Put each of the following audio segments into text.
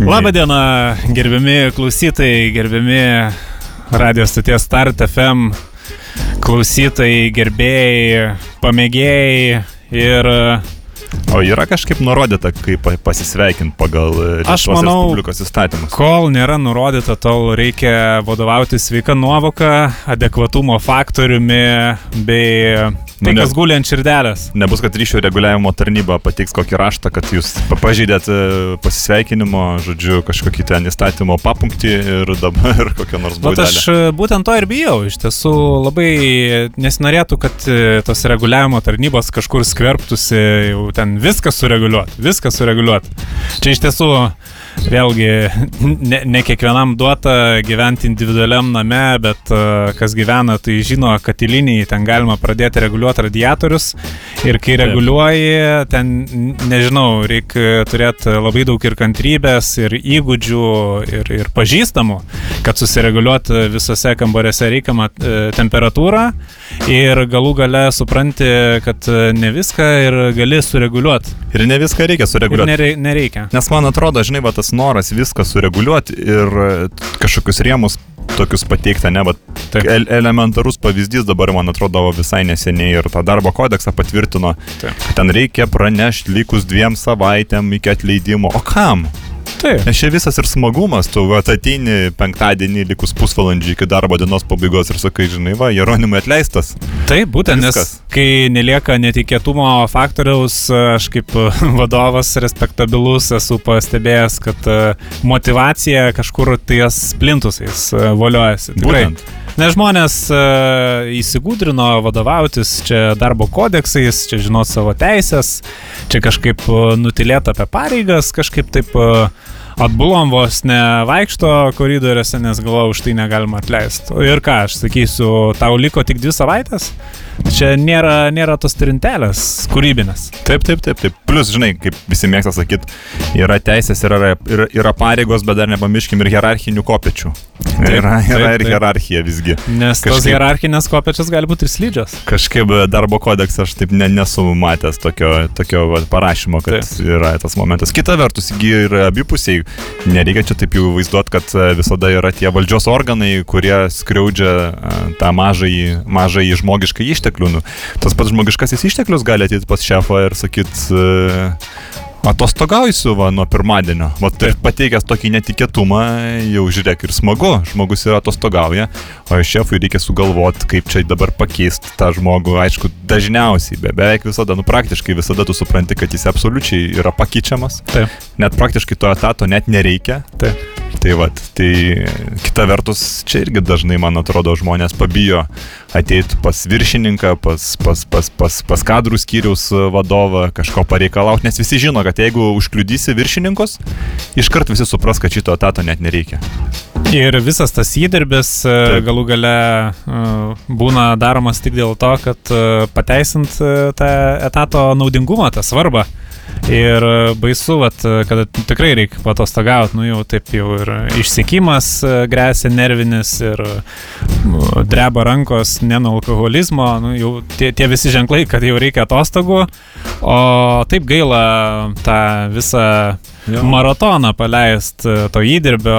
Labadiena, gerbiami klausytojai, gerbiami radio stoties Start FM klausytojai, gerbėjai, pamėgėjai ir O yra kažkaip nurodyta, kaip pasisveikinti pagal Aš Lietuvos manau, Respublikos įstatymus. kol nėra nurodyta, tol reikia vadovauti sveika nuovoka, adekvatumo faktoriumi bei tai, Nu, kas guli ant širdelės. Nebus, kad ryšio reguliavimo tarnyba pateiks kokį raštą, kad jūs pa- pažeidėt e, pasisveikinimo, žodžiu, kažkokį ten įstatymo papunktį ir dabar kokią nors Bet aš e, būtent to ir bijau. Iš tiesų labai nesinorėtų, kad e, tos reguliavimo tarnybos kažkur skverbtųsi, jau ten viską sureguliuoti, viską sureguliuoti. Čia iš tiesų vėlgi ne, ne kiekvienam duota gyventi individualiam name, bet e, kas gyvena, tai žino, kad į liniją ten galima pradėti reguliuoti radiatorius ir kai Taip. reguliuoji, ten nežinau, reikia turėti labai daug ir kantrybės, ir įgūdžių, ir, ir pažįstamų, kad susireguliuoti visose kambariuose reikiamą e, temperatūrą ir galų gale supranti, kad e, ne viską ir gali sureguliuoti. Ir ne viską reikia sureguliuoti. nerei- nereikia. Nes man atrodo, žinai, va, tas noras viską sureguliuoti ir e, kažkokius rėmus tokius pateikti, ne, bet Taip. el elementarus pavyzdys dabar, man atrodo, visai neseniai ir tą darbo kodeksą patvirtino, Taip. kad ten reikia pranešti likus dviem savaitėm iki atleidimo. O kam? Taip. Nes čia visas ir smagumas, tu ateini penktadienį likus pusvalandžiui iki darbo dienos pabaigos ir sakai, žinai, va, Jeronimui atleistas. Taip, būtent, nes Viskas. kai nelieka netikėtumo faktoriaus, aš kaip vadovas respektabilus esu pastebėjęs, kad e, motivacija kažkur ties plintusais e, voliojasi. Tikrai. Būtent. Nes žmonės uh, įsigūdrino vadovautis čia darbo kodeksais, čia žinot savo teisės, čia kažkaip nutilėta apie pareigas, kažkaip taip atbulom vos nevaikšto koridoriuose, nes galvoju, už tai negalima atleisti. Ir ką, aš sakysiu, tau liko tik dvi savaitės? Čia nėra, nėra tos trintelės kūrybinės. Taip, taip, taip, taip. Plus, žinai, kaip visi mėgsta sakyti, yra teisės, yra, yra, yra pareigos, bet dar nepamirškim ir hierarchinių kopečių. Taip, yra yra taip, ir taip. hierarchija visgi. Nes tos Kažkaip- hierarchinės kopečios gali būti ir slidžios. Kažkaip darbo kodeksą aš taip ne, nesu matęs tokio, tokio va, parašymo, kad Taip. yra tas momentas. Kita vertus, yra abipusiai. Nereikia čia taip jau vaizduoti, kad e, visada yra tie valdžios organai, kurie skriaudžia e, tą mažąjį, mažąjį žmogišką išteklių. Nu, tas pats žmogiškasis išteklius gali ateiti pas šefą ir sakyti, atostogausiu va nuo pirmadienio. Va tai pateikęs tokį netikėtumą, jau žiūrėk ir smagu, žmogus yra atostogauja, o šefui reikia sugalvoti, kaip čia dabar pakeisti tą žmogų. Aišku, dažniausiai, be, beveik visada, nu praktiškai visada tu supranti, kad jis absoliučiai yra pakeičiamas. Taip. Net praktiškai to etato net nereikia. Taip. Tai va, tai kita vertus, čia irgi dažnai, man atrodo, žmonės pabijo ateiti pas viršininką, pas, pas, pas, pas, pas kadrų skyriaus vadovą, kažko pareikalauti, nes visi žino, kad jeigu užkliudysi viršininkus, iškart visi supras, kad šito etato net nereikia. Ir visas tas įdirbis e, Taip. galų gale e, būna daromas tik dėl to, kad e, pateisint tą etato naudingumą, tą svarbą. Ir e, baisu, vat, e, kad tikrai reikia patostagauti, nu jau taip jau ir išsikimas e, grėsia nervinis ir dreba rankos ne nuo alkoholizmo, nu jau tie, tie visi ženklai, kad jau reikia atostogų, o taip gaila tą visą Jo. maratoną paleist e, to įdirbio,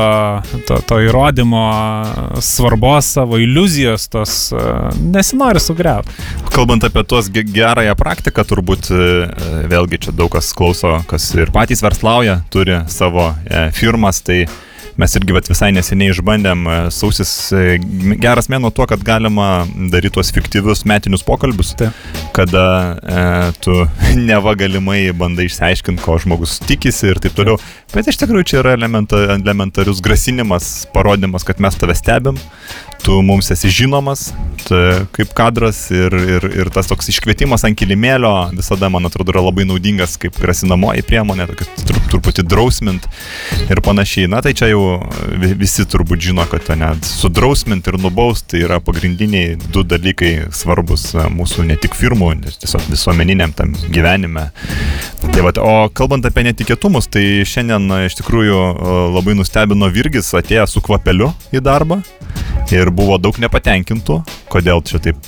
to, to įrodymo svarbos savo iliuzijos, tos e, nesinori sugriauti. Kalbant apie tuos ge- gerąją praktiką, turbūt e, vėlgi čia daug kas klauso, kas ir patys verslauja, turi savo firmas, tai mes irgi vat, visai neseniai išbandėm e, sausis e, geras mėnuo tuo, kad galima daryti tuos fiktyvius metinius pokalbius, Taip. kada e, tu neva galimai bandai išsiaiškinti, ko žmogus tikisi ir taip toliau. Bet iš tikrųjų čia yra elementa, elementarius grasinimas, parodimas, kad mes tave stebim, tu mums esi žinomas kaip kadras ir, ir, ir tas toks iškvietimas ant kilimėlio visada, man atrodo, yra labai naudingas kaip grasinamoji priemonė, tru, truputį drausmint ir panašiai. Na tai čia jau vi- visi turbūt žino, kad net sudrausmint ir nubaust tai yra pagrindiniai du dalykai svarbus e, mūsų ne tik firmų, tiesiog visuomeniniam tam gyvenime. Tai vat, o kalbant apie netikėtumus, tai šiandien e, iš tikrųjų e, labai nustebino Virgis atėjęs su kvapeliu į darbą. Ir buvo daug nepatenkintų, kodėl čia taip,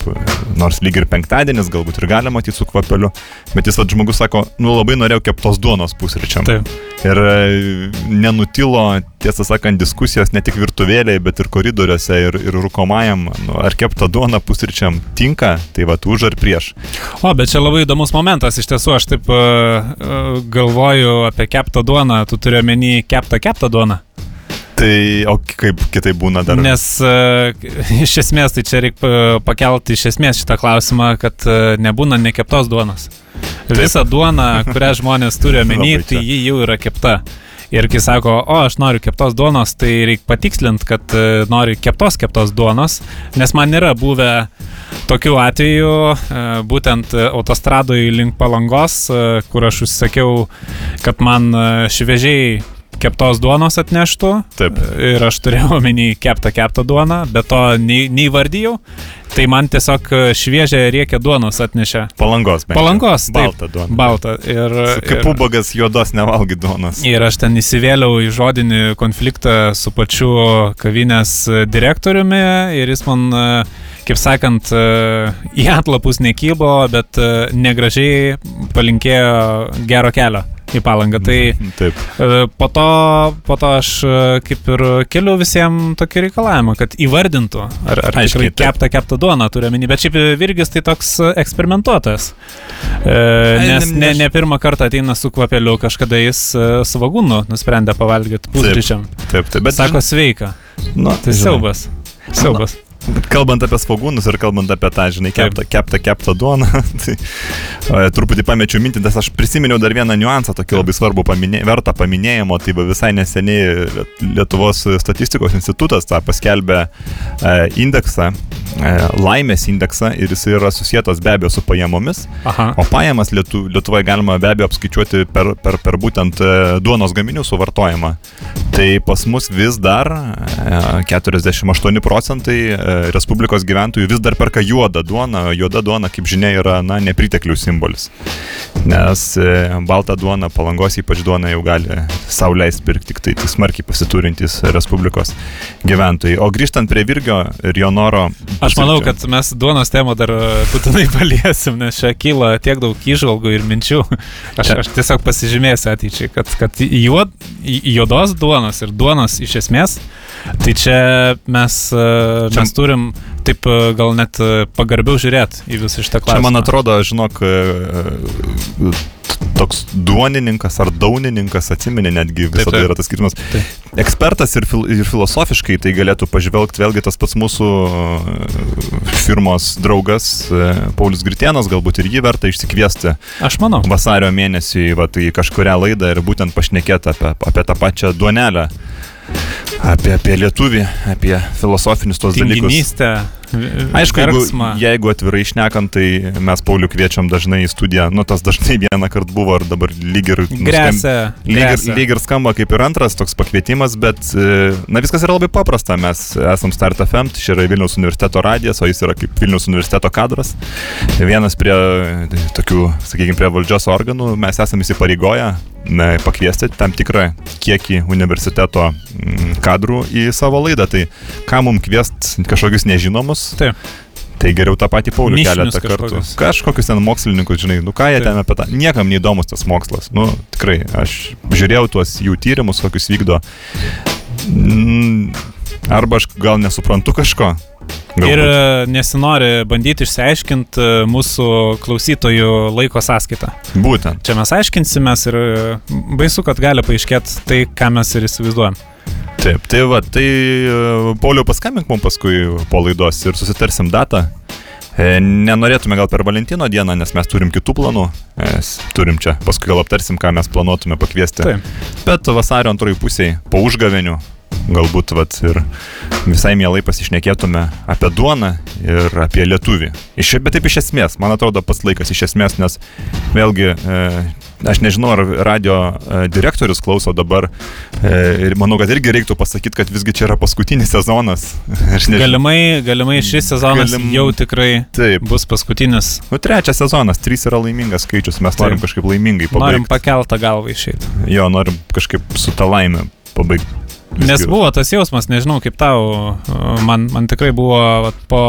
nors lyg ir penktadienis, galbūt ir galima matyti su kvapeliu, bet jis, vad, žmogus sako, nu labai norėjau keptos duonos pusryčiam. Taip. Ir e, nenutilo, tiesą sakant, diskusijos ne tik virtuvėlėje, bet ir koridoriuose ir, ir rūkomajam, nu, ar kepta duona pusryčiam tinka, tai va, už ar prieš. O, bet čia labai įdomus momentas, iš tiesų aš taip uh, galvoju apie keptą duoną, tu turi omeny keptą keptą duoną. Tai, o kaip kitaip būna dar? Nes uh, iš esmės, tai čia reikia pakelti iš esmės šitą klausimą, kad uh, nebūna nekeptos duonos. Visa duona, kurią žmonės turi omeny, tai ji jau yra kepta. Ir kai sako, o aš noriu keptos duonos, tai reikia patikslinti, kad e, nori keptos keptos duonos, nes man nėra buvę tokių atvejų, e, būtent e, autostradoje link palangos, e, kur aš užsakiau, kad man e, šviežiai keptos duonos atneštų. Taip. Ir aš turėjau omeny keptą keptą duoną, bet to nei- neįvardijau. Tai man tiesiog e, šviežią riekę duonos atnešė. Palangos, bent. Palangos, taip. Balta duona. Balta. Ir, Kaip ir, ubagas juodos nevalgy duonos. ir aš ten įsivėliau į žodinį konfliktą su pačiu kavinės direktoriumi ir jis man, e, kaip sakant, e, į atlapus nekybo, bet negražiai palinkėjo gero kelio į palangą. Tai Taip. E, Po to, po to aš e, kaip ir keliu visiems tokį reikalavimą, kad įvardintų, ar, ar Aiškiai, tikrai taip. kepta kepta duona turi omeny, bet šiaip Virgis tai toks e, eksperimentuotojas. E, nes ne- ne, pirmą kartą ateina su kvapeliu, kažkada jis svagūnu nusprendė pavalgyti pusryčiam. Taip, taip, bet Sako sveika. nu, Tai siaubas. Siaubas. Bet kalbant apie svagūnus ir kalbant apie tą, žinai, keptą, keptą, keptą duoną, tai o, truputį pamečiau mintį, nes aš prisiminiau dar vieną niuansą, tokį labai svarbų, paminė, vertą paminėjimo, tai visai neseniai Liet- Lietuvos statistikos institutas tą paskelbė e, indeksą, laimės indeksą ir jis yra susijęs be abejo su pajamomis, Aha. o pajamas Lietu, Lietuvoje galima be abejo apskaičiuoti per, per, per būtent e, duonos gaminių suvartojimą. Tai pas mus vis dar e, 48 procentai e, Respublikos gyventojų vis dar perka juodą duoną. Juoda duona, kaip žinia, yra na, nepriteklių simbolis. Nes e, baltą duoną, palangos ypač duoną jau gali sauliais pirkti tik tai tik smarkiai pasiturintys Respublikos gyventojai. O grįžtant prie Virgio ir jo noro. Aš manau, kad mes duonos temą dar e, būtinai paliesim, nes čia kyla tiek daug įžvalgų ir minčių. Aš, aš tiesiog pasižymėsiu ateičiai, kad, kad juod, juodos duonos ir duonos iš esmės, tai čia mes, e, Čia- mes turim taip e, gal net e, pagarbiau žiūrėti į visą šitą Čia klausimą. man atrodo, žinok, e, toks duonininkas ar daunininkas, atsiminė netgi visada taip. yra tas skirtumas. Taip. Ekspertas ir, fil ir filosofiškai tai galėtų pažvelgti vėlgi tas pats mūsų firmos draugas Paulius Gritienas, galbūt ir jį verta išsikviesti Aš manau. vasario mėnesį vat, į kažkurią laidą ir būtent pašnekėti apie, apie tą pačią duonelę. Apie, apie lietuvį, apie filosofinius tos dalykus. Aišku, jeigu, verksmą. jeigu atvirai išnekant, tai mes Paulių kviečiam dažnai į studiją. Nu, tas dažnai vieną kartą buvo ir dabar lyg ir... nuskam- Grėsia. Lyg ir, lyg ir skamba kaip ir antras toks pakvietimas, bet, e, na, viskas yra labai paprasta. Mes esam Start FM, tai čia yra Vilniaus universiteto radijas, o jis yra kaip Vilniaus universiteto kadras. Vienas prie e, tokių, sakykime, prie valdžios organų mes esame įsipareigoję pakviesti tam tikrą kiekį universiteto mm, kadrų į savo laidą. Tai ką mums kviest kažkokius nežinomus, Taip. Tai geriau tą patį Paulių Nišinius keletą kartų. kažkokius. Kažkokius ten mokslininkus, žinai, nu ką jie Taip. ten apie tą. Niekam neįdomus tas mokslas. Nu, tikrai, aš žiūrėjau tuos jų tyrimus, kokius vykdo. Mm, Arba aš gal nesuprantu kažko. Galbūt. Ir e, nesinori bandyti išsiaiškinti e, mūsų klausytojų laiko sąskaitą. Būtent. Čia mes aiškinsimės ir e, baisu, kad gali paaiškėti tai, ką mes ir įsivaizduojam. Taip, tai va, tai e, Pauliau paskambink mums paskui po laidos ir susitarsim datą. E, Nenorėtume gal per Valentino dieną, nes mes turim kitų planų. Mes turim čia, paskui gal aptarsim, ką mes planuotume pakviesti. Taip. Bet vasario antroji pusėje, po užgavenių, galbūt vat, ir visai mielai pasišnekėtume apie duoną ir apie lietuvį. Iš, bet taip iš esmės, man atrodo, pats laikas iš esmės, nes vėlgi, e, aš nežinau, ar radio e, direktorius klauso dabar e, ir manau, kad irgi reiktų pasakyti, kad visgi čia yra paskutinis sezonas. Galimai, galimai šis sezonas Galim- jau tikrai Taip. bus paskutinis. Nu, trečias sezonas, trys yra laimingas skaičius, mes norim Taip. kažkaip laimingai Norim pabaigti. pakeltą galvą išeiti. Jo, norim kažkaip su tą laimę pabaigti Nes buvo tas jausmas, nežinau kaip tau, man, man tikrai buvo vat, po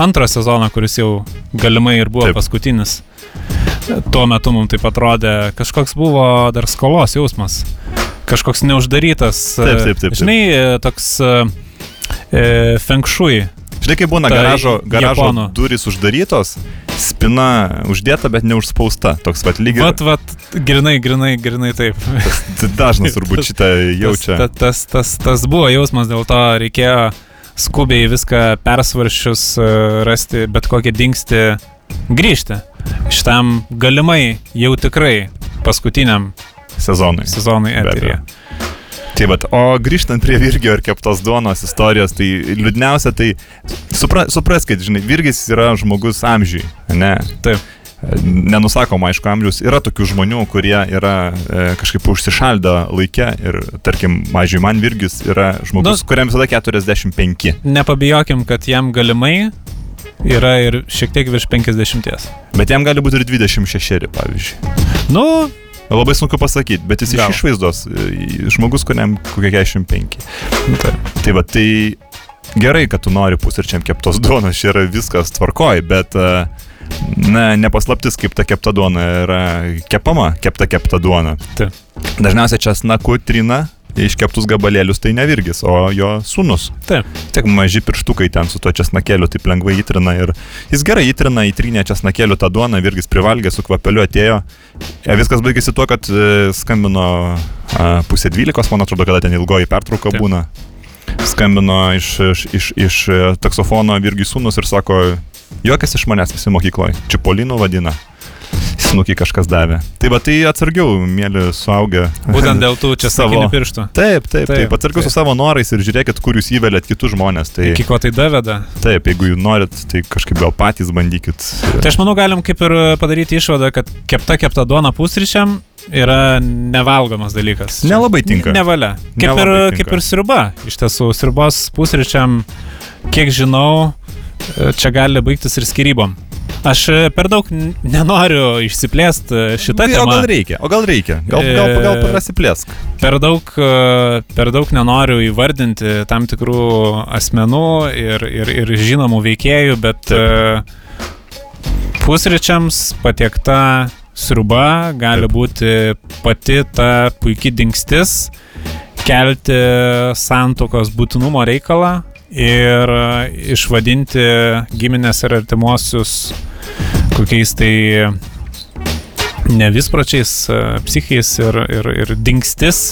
antro sezono, kuris jau galimai ir buvo Taip. Paskutinis. Tuo metu mums tai atrodė, kažkoks buvo dar skolos jausmas, kažkoks neuždarytas. Taip, taip, taip, taip. Žinai, toks e, feng shui. Žinai, kai būna Tai garažo, garažo japonų. durys uždarytos, spina uždėta, bet neužspausta. Toks pat lygiai. Vat, vat, grinai, grinai, grinai taip. Tai dažnas turbūt šitą jaučia. Tas, tas, tas, tas buvo jausmas, dėl to reikėjo skubiai viską persvaršius, e, rasti bet kokį dingstį, grįžti. Šitam galimai jau tikrai paskutiniam Sezonui. sezonui Be eteryje. Tai bet, o grįžtant prie Virgio ir keptos duonos istorijos, tai liūdniausia, tai supra, supraskite, žinai, Virgis yra žmogus amžiui, ne? Taip. Nenusakoma, aišku, amžius. Yra tokių žmonių, kurie yra e, kažkaip užsišaldę laikę ir, tarkim, mažiai man Virgis yra žmogus, nu, kuriam visada 45. Nepabijokim, kad jam galimai yra ir šiek tiek virš 50. Bet jam gali būti ir 26, pavyzdžiui. Nu, Labai sunku pasakyti, bet jis Gal. iš išvaizdos e, žmogus, kuriam kokie 45. tai. Tai va, tai gerai, kad tu nori pusryčiam keptos duonos, čia yra viskas tvarkoj, bet, e, na, nepaslaptis, kaip ta kepta duona yra kepama, kepta kepta duona. Taip. Dažniausiai česnaku trina iškeptus gabalėlius, tai ne virgis, o jo sūnus. Taip. Tik maži pirštukai ten su tuo česnakėliu taip lengvai įtrina ir jis gerai įtrina, įtrynė česnakėliu tą duoną, virgis privalgė, su kvapeliu atėjo. E, viskas baigėsi tuo, kad e, skambino a, pusė dvylikos, man atrodo, kada ten ilgoji pertrauka Taip. būna. Skambino iš, iš, iš, iš e, taksofono virgis sūnus ir sako, juokas iš manęs visi mokykloje, čipolinu vadina. Snukį kažkas davė. Tai va, tai atsargiau, mėly suaugę. Būtent dėl tų čia Savo- pirštų. Taip, taip, taip. Taip, taip atsargiau su taip. savo norais ir žiūrėkit, kur jūs įvelėt kitus žmonės. Tai Iki ko tai daveda. taip, jeigu jūs norit, tai kažkaip gal patys bandykit. Tai aš manau, galim kaip ir padaryti išvadą, kad kepta kepta duona pusryčiam yra nevalgomas dalykas. Čia Nelabai tinka. Nevalia. Kaip, ir, Nelabai tinka. kaip ir sriuba. Iš tiesų, sriubos pusryčiam, kiek žinau, čia gali baigtis ir skirybom. Aš e, per daug nenoriu išsiplėsti šitą o temą. gal reikia, o gal reikia. Gal, gal, gal E, prasiplėsk. Per daug, e, per daug nenoriu įvardinti tam tikrų asmenų ir, ir, ir žinomų veikėjų, bet e, pusryčiams patiekta sriuba gali Taip. būti pati ta puikiai dingstis, kelti santokos būtinumo reikalą ir e, išvadinti giminės ir artimuosius kokiais tai nevispročiais, e, psichiais ir, ir, ir dingstis,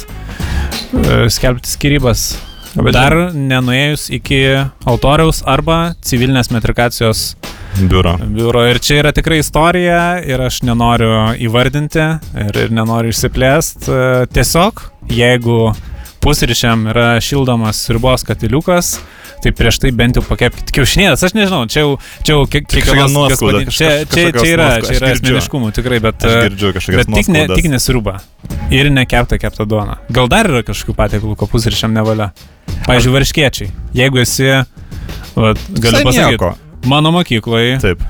e, skelbti skirybas. Bet Dar nenuėjus iki altoriaus arba civilinės metrikacijos Biuro. biuro. Ir čia yra tikrai istorija ir aš nenoriu įvardinti ir, ir nenoriu išsiplėsti. Tiesiog, jeigu pusryčiam yra šildomas ribos katiliukas, tai prieš tai bent jau pakepkite kiaušinėlės. Aš nežinau, čia jau, čia jau kiek, Kažkokia kiekvienos nuoskauda, čia, čia, čia yra, čia yra asmeniškumų tikrai, bet, bet tik, ne, tik nesirūba. Ir nekepta kepta duona. Gal dar yra kažkokių patiekalų, ko pusryčiam nevalia. Pavyzdžiui, varškiečiai. Jeigu esi, vat, galiu pasakyti, mano mokykloje Taip.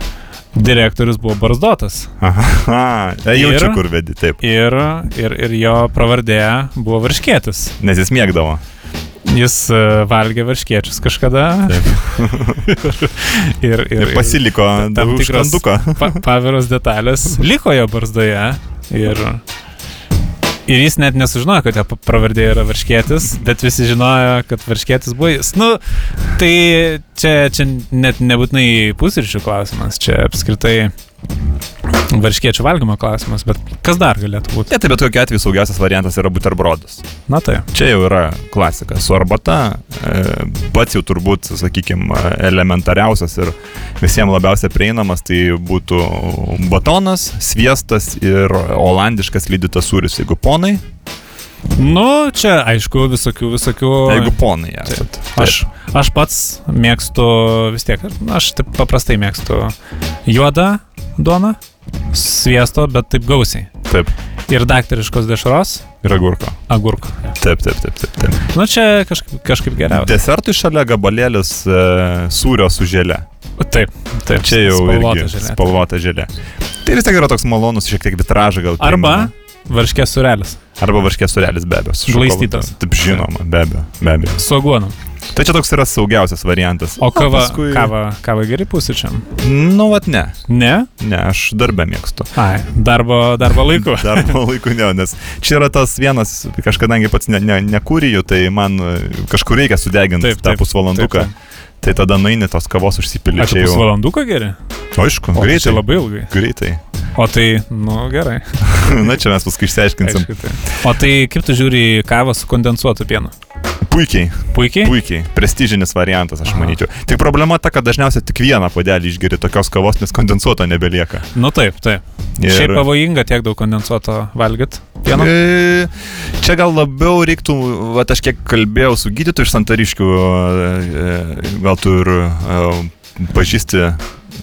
direktorius buvo barzdotas. Aha, e, jaučiu, kur vedi, taip. Ir, ir, ir jo pravardė buvo varškėtis. Nes jis mėgdavo. Jis uh, valgė varškiečius kažkada. ir, ir, Ir pasiliko tam užkanduką. pa, paviros detalės liko jo barzdoje. Ir, ir jis net nesužinojo, kad jo pravardė yra varškėtis, bet visi žinojo, kad varškėtis buvo jis. Nu, tai čia, čia net nebūtinai pusryčių klausimas, čia apskritai varškiečių valgymo klausimas, bet kas dar galėtų būti? Ne, tai bet kokiu atveju saugiausias variantas yra buterbrodas. Na tai. Čia jau yra klasika. Su arbata e, pats jau turbūt, sakykime, elementariausias ir visiems labiausiai prieinamas tai būtų batonas, sviestas ir olandiškas lydytas sūris, jeigu ponai. Nu, čia aišku, visokių, visokių. Jeigu ponai esat. Aš, aš pats mėgstu vis tiek, aš taip paprastai mėgstu juodą duoną, sviesto, bet taip gausiai. Taip. Ir daktariškos dešros, Ir agurko. agurko. Taip, taip, taip, taip. taip. Nu, čia kažkaip, kažkaip geriausia. Desertui šalia gabalėlis e, sūrio su želė. Taip, taip. Čia jau spalvota želė. spalvota želė. Tai vis tiek yra toks malonus, šiek tiek vitražą gal. Arba primena. Varškės surelis. Arba varškės surelis be abejo. Glaistytas. Taip žinoma, be abejo, be abejo. Su aguonu. Tai čia toks yra saugiausias variantas. O kava, paskui- kava, kava geri pusryčiam? Nu, vat ne. Ne? Ne, aš darbę mėgstu. Ai, darbo, darbo laiku. Darbo laiku ne, nes čia yra tas vienas, kažkadangi pats ne, ne, nekūriju, tai man e, kažkur reikia sudeginti Taip, tą taip, pusvalanduką. taip, Tai tada nueini tos kavos užsipilį. Ar čia pusvalanduką geri? Aišku, O, tai greitai. Labai ilgai. Greitai. O tai, nu gerai. Na čia mes paskui išsiaiškinsim. Aišku, tai. O tai kaip tu žiūri kavą su kondensuotu pienu? Puikiai, Puikiai? puikiai. Prestižinis variantas, aš Aha. manyčiau. Tik problema ta, kad dažniausiai tik vieną puodelį išgeri tokios kavos, nes kondensuoto nebelieka. Nu taip, taip. Ir-. Šiaip pavojinga tiek daug kondensuoto valgyt pieno. E, Čia gal labiau reiktų, va, aš kiek kalbėjau su gydytoju iš Santariškių, e, gal tu ir e, pažįsti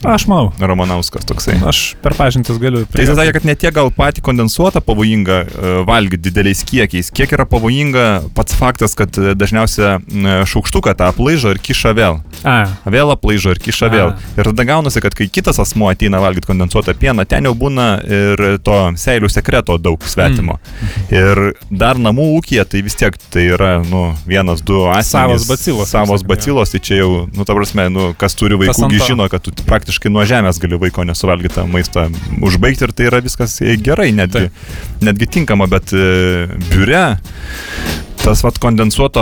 Aš manau. Romanauskas toksai. Aš per pažintis galiu. Tai jis sakė, kad ne tiek gal patį kondensuotą pavojinga e, valgyti dideliais kiekiais, kiek yra pavojinga pats faktas, kad e, dažniausia e, šaukštuką tą aplaižo ir kiša vėl. A, Vėl aplaižo ir kiša vėl. A. Ir tada gaunasi, kad kai kitas asmuo ateina valgyti kondensuotą pieną, ten jau būna ir to seilių sekreto daug svetimo. Mm. Ir dar namų ūkija, tai vis tiek tai yra, nu, vienas, du asmenys. Savos bacilos, Savos bacilos, tai čia jau, nu, ta prasme, nu, kas turi vaikų, žino, kad tu praktiškai nuo žemės gali vaiko nesuvalgytą maistą užbaigti ir tai yra viskas gerai, netgi, netgi tinkama, bet e, biure tas vat kondensuoto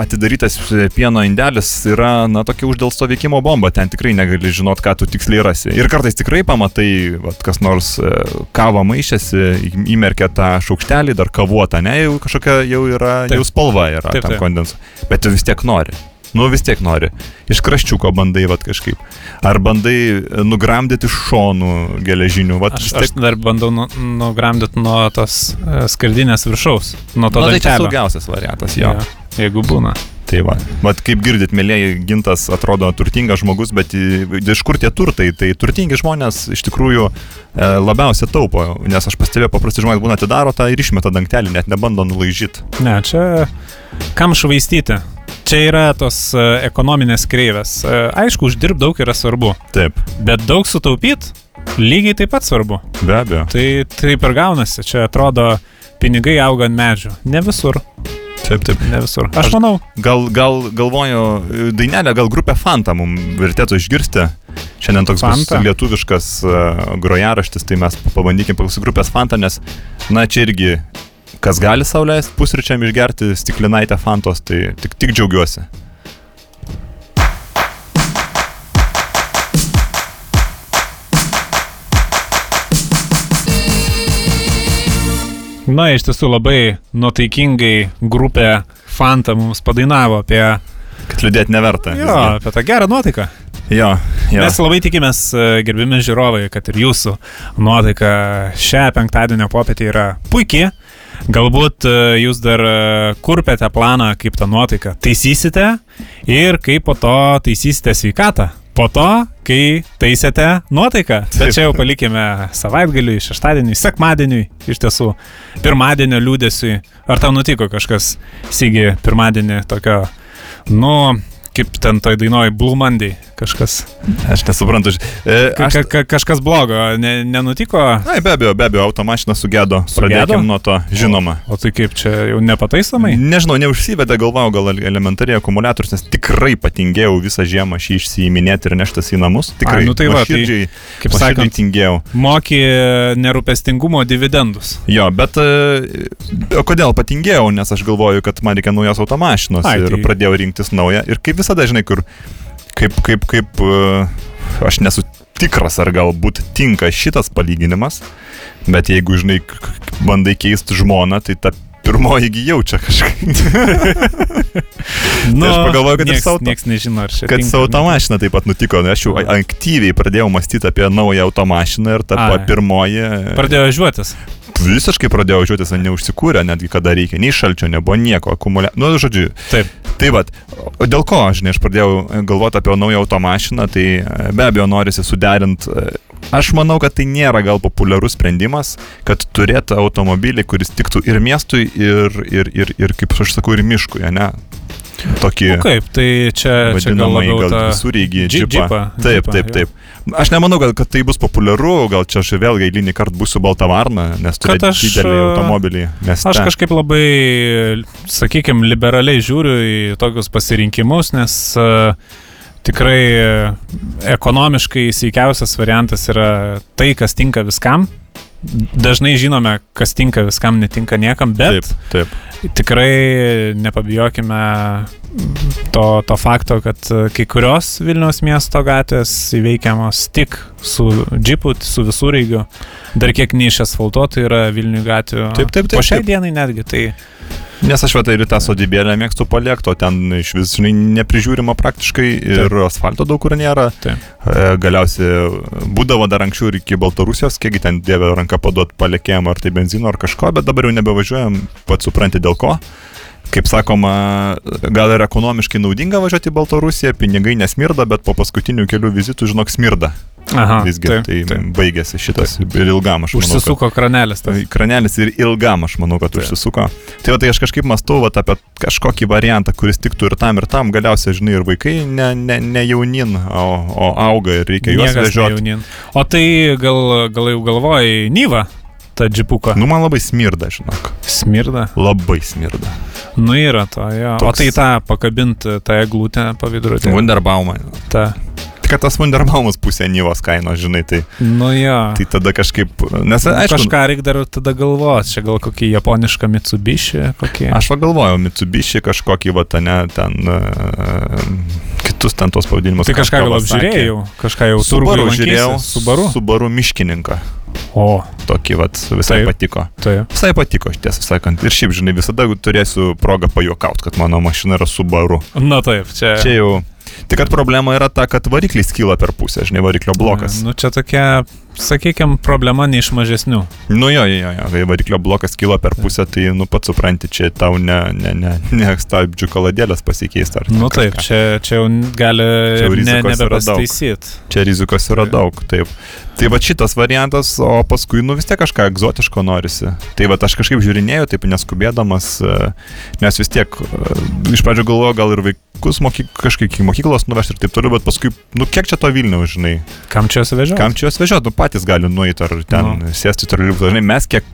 atidarytas e, pieno indelis yra, na, tokia uždėlsto veikimo bomba, ten tikrai negali žinot, ką tu tiksliai rasi. Ir kartais tikrai pamatai, vat, kas nors e, kavą maišėsi, įmerkia tą šaukštelį, dar kavuotą, ne, jau kažkokia jau yra, Taip. jau spalva yra Taip, tam taip. kondensu. Bet tu vis tiek nori. Nu vis tiek nori. Iš kraščiuko bandai, vat kažkaip. Ar bandai e, nugramdyti iš šonų geležinių, vat aš, vis aš tiek. dar bandau nu, nugramdyti nuo tos e, skardinės viršaus. Nuo to Na, tai čia saugiausias variantas, jo. Jo, Jeigu būna. Tai va. Vat kaip girdit, mėlyje, gintas atrodo turtingas žmogus, bet iš kur tie turtai? Tai turtingi žmonės iš tikrųjų e, labiausiai taupo, nes aš pastebėjau, paprasti žmonės būna atidaro tą ir išmeta dangtelį, net nebando nulaižyti. Ne, čia kam švaistyti. Čia yra tos e, ekonominės kreivės. E, Aišku, uždirbti daug yra svarbu, Taip, bet daug sutaupyti lygiai taip pat svarbu. be abejo. Tai taip ir gaunasi. Čia atrodo, pinigai auga ant medžių. Ne visur. Taip, taip. Ne visur. Aš manau, Gal, gal galvoju, e, dainelę, gal grupę Fanta mums vertėtų išgirsti. Šiandien toks Fanta? bus lietuviškas uh, grojaraštis, tai mes pabandykime paklausyti grupės Fanta, nes, na, čia irgi, kas gali sauliaisti pusryčiam išgerti stiklinaitę Fantos, tai tik, tik džiaugiuosi. na, iš tiesų labai nuotaikingai grupė Fanta mums padainavo apie, Kad liūdėti neverta. jo, apie tą gerą nuotaiką. Jo, jo. Mes labai tikimės, e, gerbimi žiūrovai, kad ir jūsų nuotaika šią penktadienio popietę yra puikiai. Galbūt e, jūs dar e, kurpėte planą, kaip tą nuotaiką taisysite ir kaip po to taisysite sveikatą. Po to, kai taisėte nuotaiką. Bet čia jau palikime savaitgaliui, šeštadieniui, sekmadieniui, iš tiesų, pirmadienio liūdėsiui. Ar tau nutiko kažkas, Sigi, pirmadienį tokio, nu, kaip ten toj dainoj Blue Monday, kažkas. Aš nesuprantu. E, aš... ka, ka, kažkas blogo, ne, nenutiko? Ai, be abejo, be abejo, automašina sugedo. Pradėkime nuo to, žinoma. O tai kaip čia jau nepataisomai? Nežinau, neužsivedė, galvojau, gal elementariai akumuliatorius, nes tikrai patingėjau visą žiemą šį išsiiminėti ir neštas į namus. Tikrai. Ai, nu tai va, tai, Kaip sakant, tingėjau. moki nerūpestingumo dividendus. Jo, bet e, o kodėl patingėjau, nes aš galvoju, kad man reikia naujos automašinos Ai, ir tai- pradėjau rinktis naują. Ir kaip visada, žinai, kur, kaip, kaip, kaip, e, aš nesu tikras, ar galbūt tinka šitas palyginimas, bet jeigu, žinai, bandai keisti žmoną, tai ta pirmoji jaučia kažkaip. Nu, aš pagalvojau, kad ir nieks, su auto- nieks nežino, ar čia. Kad su automašina taip pat nutiko, nes aš jau a- aktyviai pradėjau mąstyti apie naują automašiną ir ta pa- pirmoji Pradėjo važiuotis. Visiškai pradėjau važiuotis, o neužsikūrė, netgi kada reikia, nei šalčio nebuvo, nieko, akumulia. Nu, žodžiu, Taip. tai vad, dėl ko, žinai, aš pradėjau galvoti apie naują automašiną, tai e, be abejo norisi suderinti. Aš manau, kad tai nėra gal populiarus sprendimas, kad turėtų automobilį, kuris tiktų ir miestui, ir, ir, ir, ir kaip aš sakau, ir miškui, ne? Tokį Nu, kaip, tai čia, čia gal labiau gal ta... visureigį dži- džipą. džipą, Taip, džipą, taip, jo. Aš nemanau, kad, kad tai bus populiaru, gal čia aš vėlgi eilinį kartą būsiu balta varna, nes turiu aš, didelį e, automobilį. Mieste. Aš kažkaip labai, sakykime, liberaliai žiūriu į tokius pasirinkimus, nes uh, tikrai e, ekonomiškai sveikiausias variantas yra tai, kas tinka viskam. Dažnai žinome, kas tinka viskam, netinka niekam, bet Taip, taip. tikrai nepabijokime to, to fakto, kad e, kai kurios Vilniaus miesto gatvės įveikiamos tik su džipu, su visureigiu. Dar kiek neišasfaltuotų yra Vilnių gatvių. Taip, taip, taip, Po šiai taip. dienai netgi tai. Nes aš va tai ir tą sodybėlę mėgstu paliekti, o ten iš vis, žinai, neprižiūrima praktiškai ir Taip. asfalto daug kur nėra. Taip. E, Galiausiai būdavo dar anksčiau ir iki Baltarusijos, kiekgi ten dievė ranką paduot palekėjom ar tai benzino ar kažko, bet dabar jau nebevažiuojam, pats supranti dėl ko. Kaip sakoma, gal ir ekonomiškai naudinga važiuoti į Baltarusiją, pinigai nesmirda, bet po paskutinių kelių vizitų, žinok, smirda. Aha, Visgi taip, tai taip. baigėsi šitas ir ilgam, aš manau. kad- Užsisuko kranelis. Tas. Tai kranelis ir ilgam, aš manau, kad Taip. užsisuko. Tai va, tai aš kažkaip mąstau va, apie kažkokį variantą, kuris tiktų ir tam, ir tam. Galiausiai, žinai, ir vaikai ne, ne, ne jaunin, o, o auga ir reikia juos Niekas vežioti. nejaunin. O tai gal, gal jau galvojai, Nyva, ta džipuka. Nu, man labai smirda, žinok. Smirda. Labai smirda. Nu yra to, jo. O Toks- tai tą pakabinti, tą eglutę pavidurti. Wunderbaumą. Ta. Tik tas Wunderbaumas pusė Nyvos kainos, žinai, tai, Nu jo. tai tada kažkaip, nes aišku, Kažką reikia dar tada galvoti, čia gal kokį japonišką Mitsubishi, kokį. Aš pagalvojau, Mitsubishi kažkokį, va, ten, ten, uh, kitus ten tos pavadinimus. Tai kažką gal apžiūrėjau, kažką jau Subaru žiūrėjau? Subaru. Subaru miškininką. O, Tokį, vat, visai Taip. patiko. tai. Visai patiko, tiesą sakant. Ir šiaip, žinai, visada turėsiu progą pajuokauti, kad mano mašina yra Subaru. Na taip, čia. Čia jau. Tik kad problema yra ta, kad variklis kyla per pusę, žinai, variklio blokas. Nu čia tokia, sakykime, problema ne iš mažesnių. Nu jo, jo, jo, kai variklio blokas kyla per pusę, tai, nu, pats supranti, čia tau ne, ne, ne, ne stabdžių kaladėlės pasikeis ar Nu kažką. taip, čia, čia jau gali Čia jau ne, nebepastaisyt. Čia rizikos yra daug, taip. Tai va šitas variantas, o paskui, nu vis tiek kažką egzotiško norisi. Tai va aš kažkaip žiūrinėjau, taip neskubėdamas, e, nes vis tiek e, iš pradžių galvoju, gal ir vaikus mokyk, kažkaip iki mokyklos nuvežti ir taip toliau, bet paskui, nu kiek čia to Vilniaus, žinai, Kam čia suvežiau? kam čia juos vežioti, nu patys gali nueiti ar ten Nu. sėsti žinai, mes kiek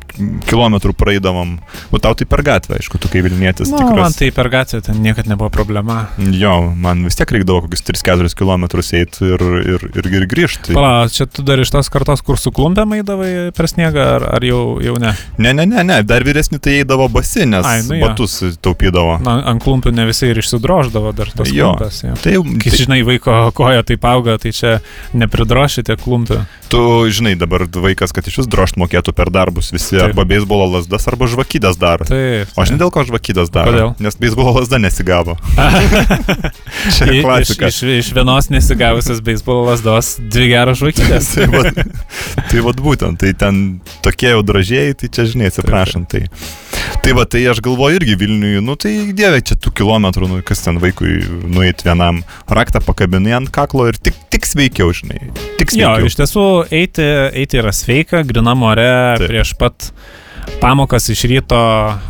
kilometrų praeidavom, nu tau tai per gatvę, aišku, tu kaip Vilnietis Nu, man tikras. tai per gatvę ten niekada nebuvo problema. Jo, man vis tiek reikdavo kokius 3-4 km eiti ir, ir, ir, ir grįžti. Pala, čia tu dar iš tos kartos, kur su klumpėm eidavai per sniegą, ar, ar jau, jau ne? Ne, ne, ne, ne, dar vyresni tai eidavo basi, nes Ai, nu jo. batus taupydavo. Na, ant klumpių ne visi ir išsidroždavo dar tos Jo. klumpės. Jo. Tai Kai tai, žinai, vaiko koja taip auga, tai čia nepridrošite klumpių. tu žinai dabar vaikas, kad iš vis drošt mokėtų per darbus visi Taip. arba beisbolo lasdas, arba žvakydės daro. Taip. O aš ne dėl ko žvakydės daro. Kodėl? Nes beisbolo lasda nesigavo. Čia I- iš, klasika. iš, iš vienos nesigavusios beisbolo lasdos dvi geros žvaigždės. tai, vat, tai vat būtent, tai ten tokie jau dražėjai, tai čia žinai, atsiprašant. Tai, tai va, tai aš galvoju irgi Vilniui, nu tai dieve, čia tų kilometrų, nu kas ten vaikui nueit vienam, raktą pakabinai ant kaklo ir tik, tik sveikiau, žinai. Tik Jo, sveikiau. iš tiesų eiti, eiti yra sveika, grina more Taip. prieš pat pamokas iš ryto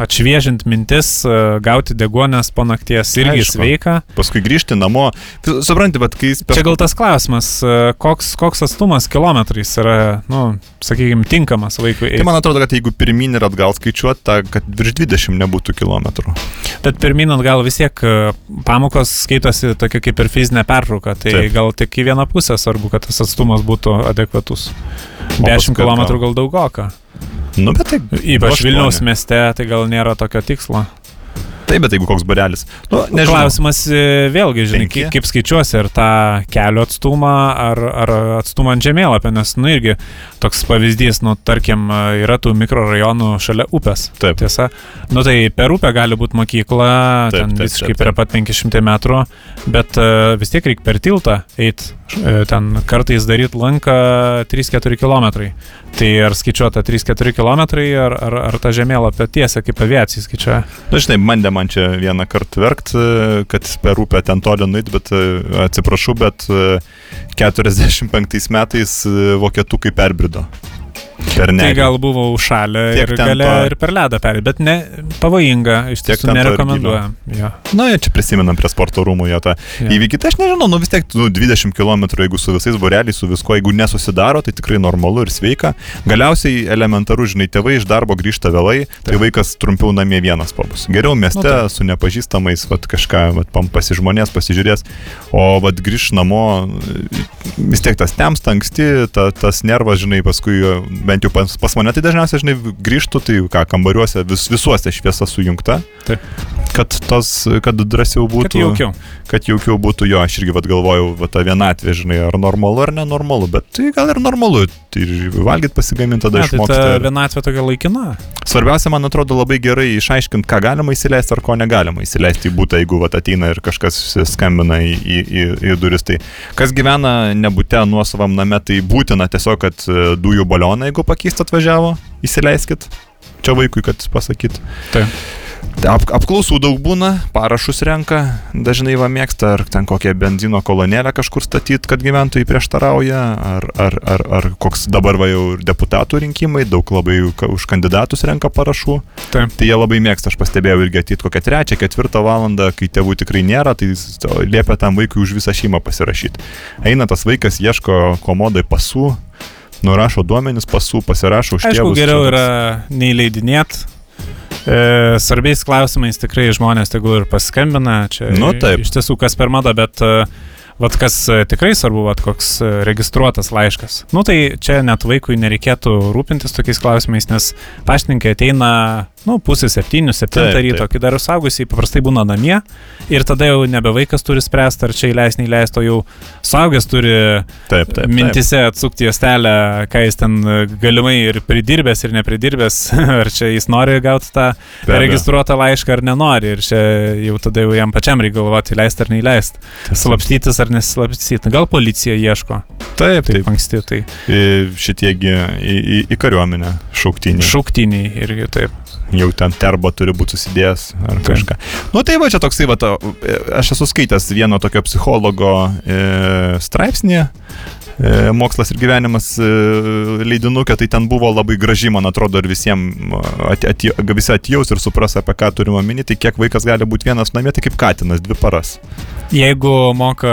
atšviežint mintis, e, gauti degonės po nakties irgi Aišku. sveika. Paskui grįžti namo. Supranti, bet kai per... Čia gal tas klausimas, e, koks, koks atstumas kilometrais yra, nu, sakykime, tinkamas vaikui Tai man atrodo, kad jeigu pirmin ir atgal skaičiuot, ta, kad virš 20 nebūtų kilometrų. Bet pirminant gal vis tiek e, pamokos skaitosi tokia kaip ir fizinė pertrauka, tai. Taip. gal tik į vieną pusę svarbu, kad tas atstumas būtų adekvatus. O 10 paskui km gal daugoka. Nu, bet tai... Ypač. Vilniaus mieste, tai gal nėra tokio tikslo. Taip, bet jeigu koks barelis. Nu, nežinau. Klausimas e, vėlgi, žinai, Penki? kaip, skaičiuosi, ar tą kelio atstumą, ar, ar atstumą ant žemėlapio, nes, nu, irgi toks pavyzdys, nu, tarkim, e, yra tų mikrorajonų šalia upės. Taip. Tiesa. Nu, tai per upę gali būti mokykla, Taip, ten taip, visiškai taip, prie pat 500 metrų, bet uh, vis tiek reikia per tiltą eiti, ten kartais daryti lanką 3-4 km. Tai ar skaičiuota 3-4 km, ar, ar, ar ta žemėlapio tiesa kaip aviacija skaičiuoja? Na, Nu, žinai, bandė man čia vieną kartą verkt, e, kad per upę ten toli nuit, bet e, atsiprašau, bet e, 45 metais e, vokietukai perbrido. Per ne. Tai gal buvo užšalę ir galėjo to- ir per ledą perėti, bet ne pavojinga, iš tiesų nerekomenduojam. Jo. Na, jie čia prisimenam prie sporto rūmų jo tą Jo. įvykį. Tai aš nežinau, nu vis tiek nu, 20 km, jeigu su visais boreliais, su visko, jeigu nesusidaro, tai tikrai normalu ir sveika. Galiausiai elementaru, žinai, tėvai iš darbo grįžta vėlai, tai vaikas trumpiau namie vienas pabus. Geriau mieste Nu, taip. su nepažįstamais, vat, kažką vat, pam- pasižmonės, pasižiūrės, o vat, grįž namo, vis tiek tas temsta anksti, ta, tas nervas, žinai, paskui bent jau pas, pas mane tai dažniausiai, žinai, grįžtų, tai ką, kambariuose vis, visuose šviesa sujungta. Taip. Kad, tos, kad drąsiau Kad būtų. jaukiau. Kad jaukiau būtų jo, aš irgi vad galvojau, va ta vienatvė, žinai, ar normalu ar nenormalu, bet tai gal ir normalu. Tai ir valgyti pasigaminti tada Ne, tai išmokti. ta ir- vienatvė tokia laikina. Svarbiausia, man atrodo, labai gerai išaiškinti, ką galima įsileisti ar ko negalima įsileisti į būtą, jeigu vat, ateina ir kažkas skambina į, į, į, į duris. Tai kas gyvena nebūte nuosavam name, tai būtina tiesiog, kad e, dujų balioną, jeigu pakeist atvažiavo, įsileiskit. Čia vaikui, kad pasakyt. Taip. Ap, apklausų daug būna, parašus renka, dažnai va mėgsta, ar ten kokią benzino kolonėlę kažkur statyti, kad gyventojai prieštarauja, ar, ar, ar, ar koks dabar va jau ir deputatų rinkimai, daug labai už kandidatus renka parašų. Taip. Tai jie labai mėgsta, aš pastebėjau irgi ateit kokią trečią, ketvirtą valandą, kai tėvų tikrai nėra, tai liepia tam vaikui už visą šeimą pasirašyti. Eina tas vaikas, ieško komodai pasų, nurašo duomenis pasų, pasirašo už Aišku, tėvus. geriau čia yra neįleidinėt. E, svarbiais klausimais tikrai žmonės tegul ir paskambina. Čia Nu, taip. Iš tiesų, kas per mada, bet e, vat, kas e, tikrai svarbu, vat, koks e, registruotas laiškas. Nu tai čia net vaikui nereikėtų rūpintis tokiais klausimais, nes paštininkai ateina, nu, pusė septynių, septintą Taip, ryto, taip. kai dar saugusiai paprastai būna namie ir tada jau nebe vaikas turi spręsti, ar čia įleis, neįleis, o jau saugęs turi Taip, taip. taip. mintise atsukti juostelę, ką jis ten galimai ir pridirbęs, ir nepridirbęs, ar čia jis nori gauti tą abejo. registruotą laišką ar nenori. Ir čia jau tada jau jam pačiam reikia galvoti, įleisti ar neįleisti. Slapstytis ar nesislapstyti. Gal policija ieško. Taip, Taip taip. anksti, tai Šitiegi į, į, į kariuomenę šauktiniai. šauktiniai irgi taip. Jau ten terbo turi būti susidėjęs ar kažką. Nu tai va čia toksai, va, ta, aš esu skaitęs vieno tokio psichologo e, straipsnį. e, Mokslas ir gyvenimas e, leidinukė, tai ten buvo labai graži, man atrodo, ir visiems at, at, visi atjaus ir supras, apie ką turime minėti, tai kiek vaikas gali būti vienas namie, tai kaip katinas, dvi paras. Jeigu moka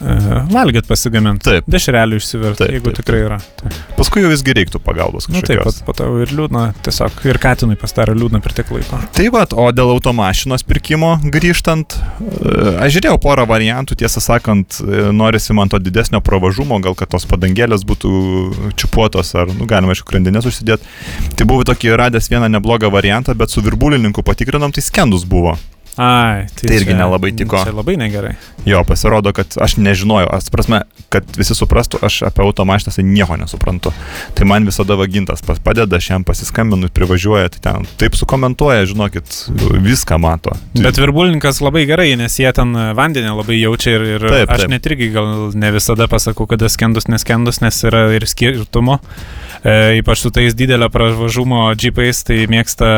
uh, valgyt pasigaminti, Taip. dešrelių išsivirti, Taip, jeigu taip, tikrai yra. Taip. Paskui jau visgi reiktų pagalbos Na taip, kažkokios. pat po to ir liūdna, tiesiog ir katinui pasidaro liūdna per tiek laiko. Tai va, o dėl automašinos pirkimo grįžtant, e, aš žiūrėjau porą variantų, tiesą sakant, e, norisi man to didesnio pravažumo, gal kad tos padangėlės būtų čiupuotos ar, nu, galima aišku, grandinės užsidėti. Tai buvo tokį radęs vieną neblogą variantą, bet su virbulininku patikrinom, tai skendus buvo. Ai, Tai irgi nelabai tiko. Čia labai negerai. Jo, pasirodo, kad aš nežinojau, aš prasme, kad visi suprastų, aš apie automašinas nieko nesuprantu. Tai man visada vagintas padeda, aš jam pasiskambinu, privažiuoja, tai ten taip sukomentuoja, žinokit, viską mato. Bet virbulininkas labai gerai, nes jie ten vandenį labai jaučia ir, ir Taip, taip, aš net irgi gal ne visada pasakau, kada skendus, neskendus, nes yra ir skirtumo. E, ypač su tais didelio pravažumo džipais, tai mėgsta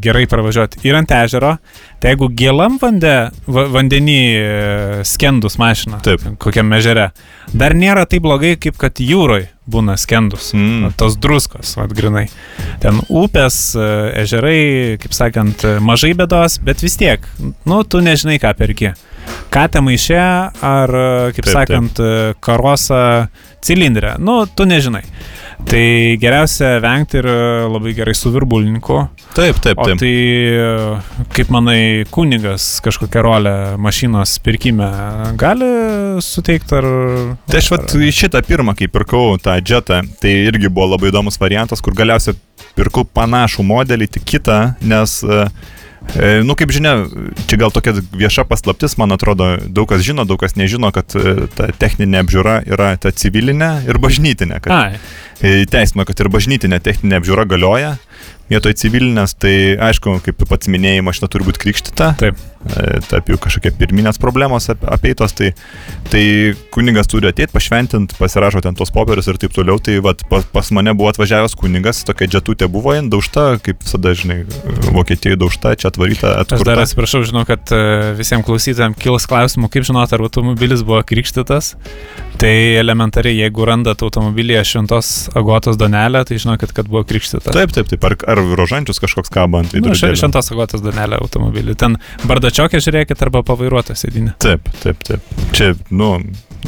gerai pravažiuoti ir ant ežero. Tai jeigu gėlam vande, va, vandenį e, skendus mašina, Taip. kokiam ežere, dar nėra taip blogai, kaip kad jūroje būna skendus. Mm. Tos druskos, vad grinai. Ten upės, e, ežerai, kaip sakant, e, mažai bėdos, bet vis tiek, nu, tu nežinai, ką perki. Katę maišę ar, kaip taip, sakant, taip. karosą cilindrę. Nu, tu nežinai. Tai geriausia vengti ir labai gerai su virbulininku. Taip, taip, O taip. tai, e, kaip manai, kunigas kažkokią rolę mašinos pirkime gali suteikti ar... Tai aš vat šitą pirmą, kai pirkau tą džetą, tai irgi buvo labai įdomus variantas, kur galiausiai pirkau panašų modelį, tik kitą, nes, e, nu kaip žinia, čia gal tokia vieša paslaptis, man atrodo, daug kas žino, daug kas nežino, kad e, ta techninė apžiūra yra ta civilinė ir bažnytinė. Kad e, teisino, kad ir bažnytinė techninė apžiūra galioja. Vietoj civilinės, tai aišku, kaip pats minėjai, mašina turi būti krikštita. Taip. E, Taip jau kažkokie pirminės problemos ap- apeitos, tai, tai kunigas turi ateiti, pašventinti, pasirašo ten tos popierius ir taip toliau. Tai vat, pas, pas mane buvo atvažiavęs kunigas, tokia džetutė buvo, jin daužta, kaip visada, žinai, Vokietijoje daužta, čia atvaryta, Aš dar atkurta. atsiprašau, žinau, kad e, visiems klausytojams kils klausimų, kaip žinot, ar automobilis buvo krikštytas. Tai elementariai, jeigu randat automobilyje šventos agotos donelę, tai žinokit, kad buvo krikštytas. Taip, taip, taip. Ar, ar rožančius kažkoks kaba ant Nu, veidrodėlio? šia- šventos agotos donelę automobilį. Ten bardačiokė žiūrėkit arba pavairuotą sėdinę. Taip, taip, taip. Čia, nu,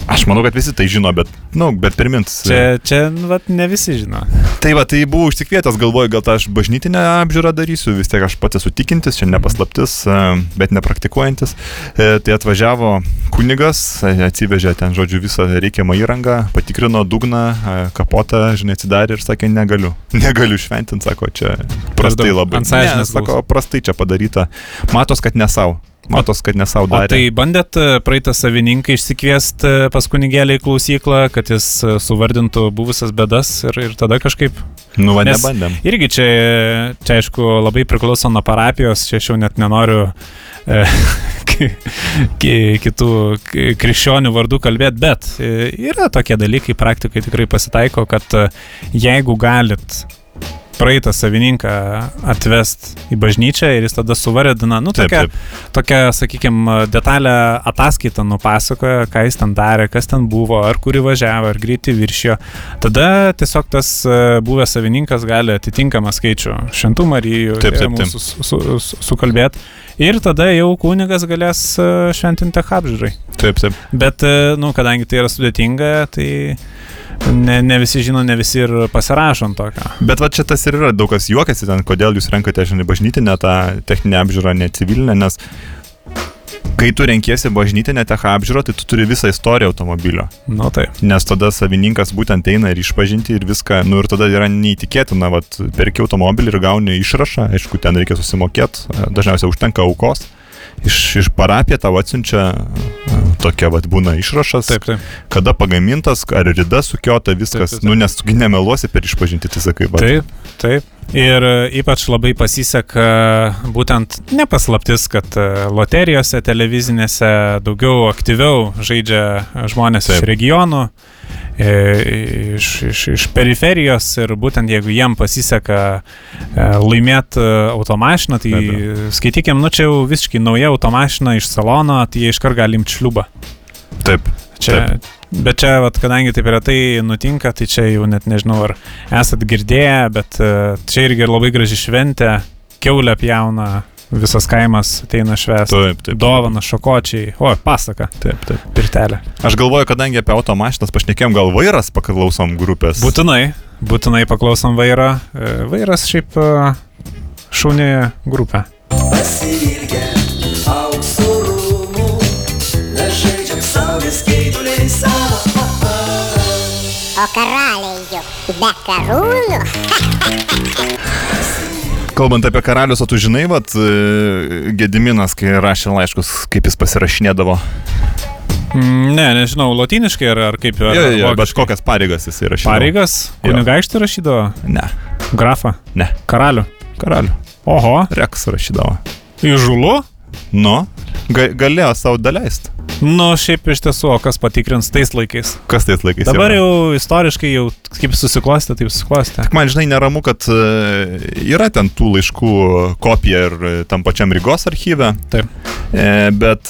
aš manau, kad visi tai žino, bet, nu, bet pirmins. Čia, čia nu, vat, ne visi žino. Tai va, tai buvau užsikvietęs, galvoju, gal tą aš bažnytinę apžiūrą darysiu, vis tiek aš pats esu tikintis, čia nepaslaptis, e, bet nepraktikuojantis. E, Tai atvažiavo kunigas, e, atsivežė ten, žodžiu, visą reikiamą įrangą, patikrino dugną, kapotą, žinai, atsidarė ir sakė, negaliu. Negaliu šventinti, sako, čia prastai labai. ant sąžinės sako, prastai čia padaryta. Matos, kad ne savo. Matos, kad ne savo O darė. tai bandėt e, praeitą savininką išsikviesti pas kunigėlį į klausyklą, kad jis e, suvardintų buvusias bedas ir, ir tada kažkaip. Nu, va, nebandėm. Irgi čia, čia aišku, labai priklauso nuo parapijos, čia aš jau net nenoriu e, ki- ki- kitų krikščionių vardų kalbėti, bet e, yra tokie dalykai, praktikai tikrai pasitaiko, kad e, jeigu galit praeitą savininką atvest į bažnyčią ir jis tada suvardina, nu, Taip, tokia, taip. tokia, sakykime, detalę ataskaitą nupasakoja, ką jis ten darė, kas ten buvo, ar kuri važiavo, ar greitį viršijo. Tada tiesiog tas e, buvęs savininkas gali atitinkamą skaičių šventų Marijų Taip, taip, taip. su, su, su, sukalbėti. Ir tada jau kunigas galės e, šventinti apžiūrai. Taip, taip. Bet, e, nu, kadangi tai yra sudėtinga, tai ne, ne visi žino, ne visi ir pasirašo ant tokio. Bet va čia tas ir yra, daug kas juokiasi ten, kodėl jūs renkate, žinai, bažnytinę tą techninę apžiūrą, ne civilinę, nes kai tu renkiesi bažnytinę tech apžiūrą, tai tu turi visą istoriją automobilio. Nu, taip. Nes tada savininkas būtent eina ir išpažinti ir viską, nu ir tada yra neįtikėtina, vat, perki automobilį ir gauni išrašą, aišku, ten reikia susimokėti, dažniausiai užtenka aukos. Iš, iš parapiją tau atsiunčia tokia, vad, būna išrašas, Taip, taip. kada pagamintas, ar rida sukiota, viskas, Taip, taip, taip. nu nes tu nemeluosi per išpažinti, tai sakai, va. Taip, taip. Ir e, ypač labai pasiseka būtent nepaslaptis, kad e, loterijose televizinėse daugiau aktyviau žaidžia žmonės Taip. Iš regionų, iš, iš, iš periferijos ir būtent jeigu jiem pasiseka laimėti automašiną, tai Be skaitykim, nu čia jau visiškai nauja automašina iš salono, tai jie iškart gali imti šliubą. Taip. Čia, bet čia, vat, kadangi taip retai nutinka, tai čia jau net nežinau, ar esat girdėję, bet e, čia irgi labai graži šventė, keulė pjauna, visas kaimas ateina švęsti. Taip, taip. Dovana, šokočiai, o, pasaka, Taip, taip. pirtelė. Aš galvoju, kadangi apie automašinas pašnekėjom, gal vairas paklausom grupės. Būtinai, būtinai paklausom vairo. E, Vairas šiaip e, šaunė grupė. Pasiilgę aukso rūmų, mes žaidžiam saulės skaiduliais. O karaliai juk be karūnų. Kalbant apie karalius, o tu žinai, vat, e, Gediminas, kai rašė laiškus, kaip jis pasirašinėdavo. Mm, Ne, nežinau, latiniškai ar, ar kaip. Ar, Jo, jo, jo, bet kokias pareigas jis įrašė. Pareigas, kunigaikštį rašydavo, Ne, grafą, ne, karalių. karalių. Oho, Reks rašydavo. įžulu? Nu, ga, galėjo savo daleisti. Nu, šiaip iš tiesų, o kas patikrins tais laikais. Kas tais laikais? Dabar yra? jau istoriškai jau kaip susiklostė, taip susiklostė. Man žinai neramu, kad e, yra ten tų laiškų kopija ir e, tam pačiam Rygos archyve. Taip. E, bet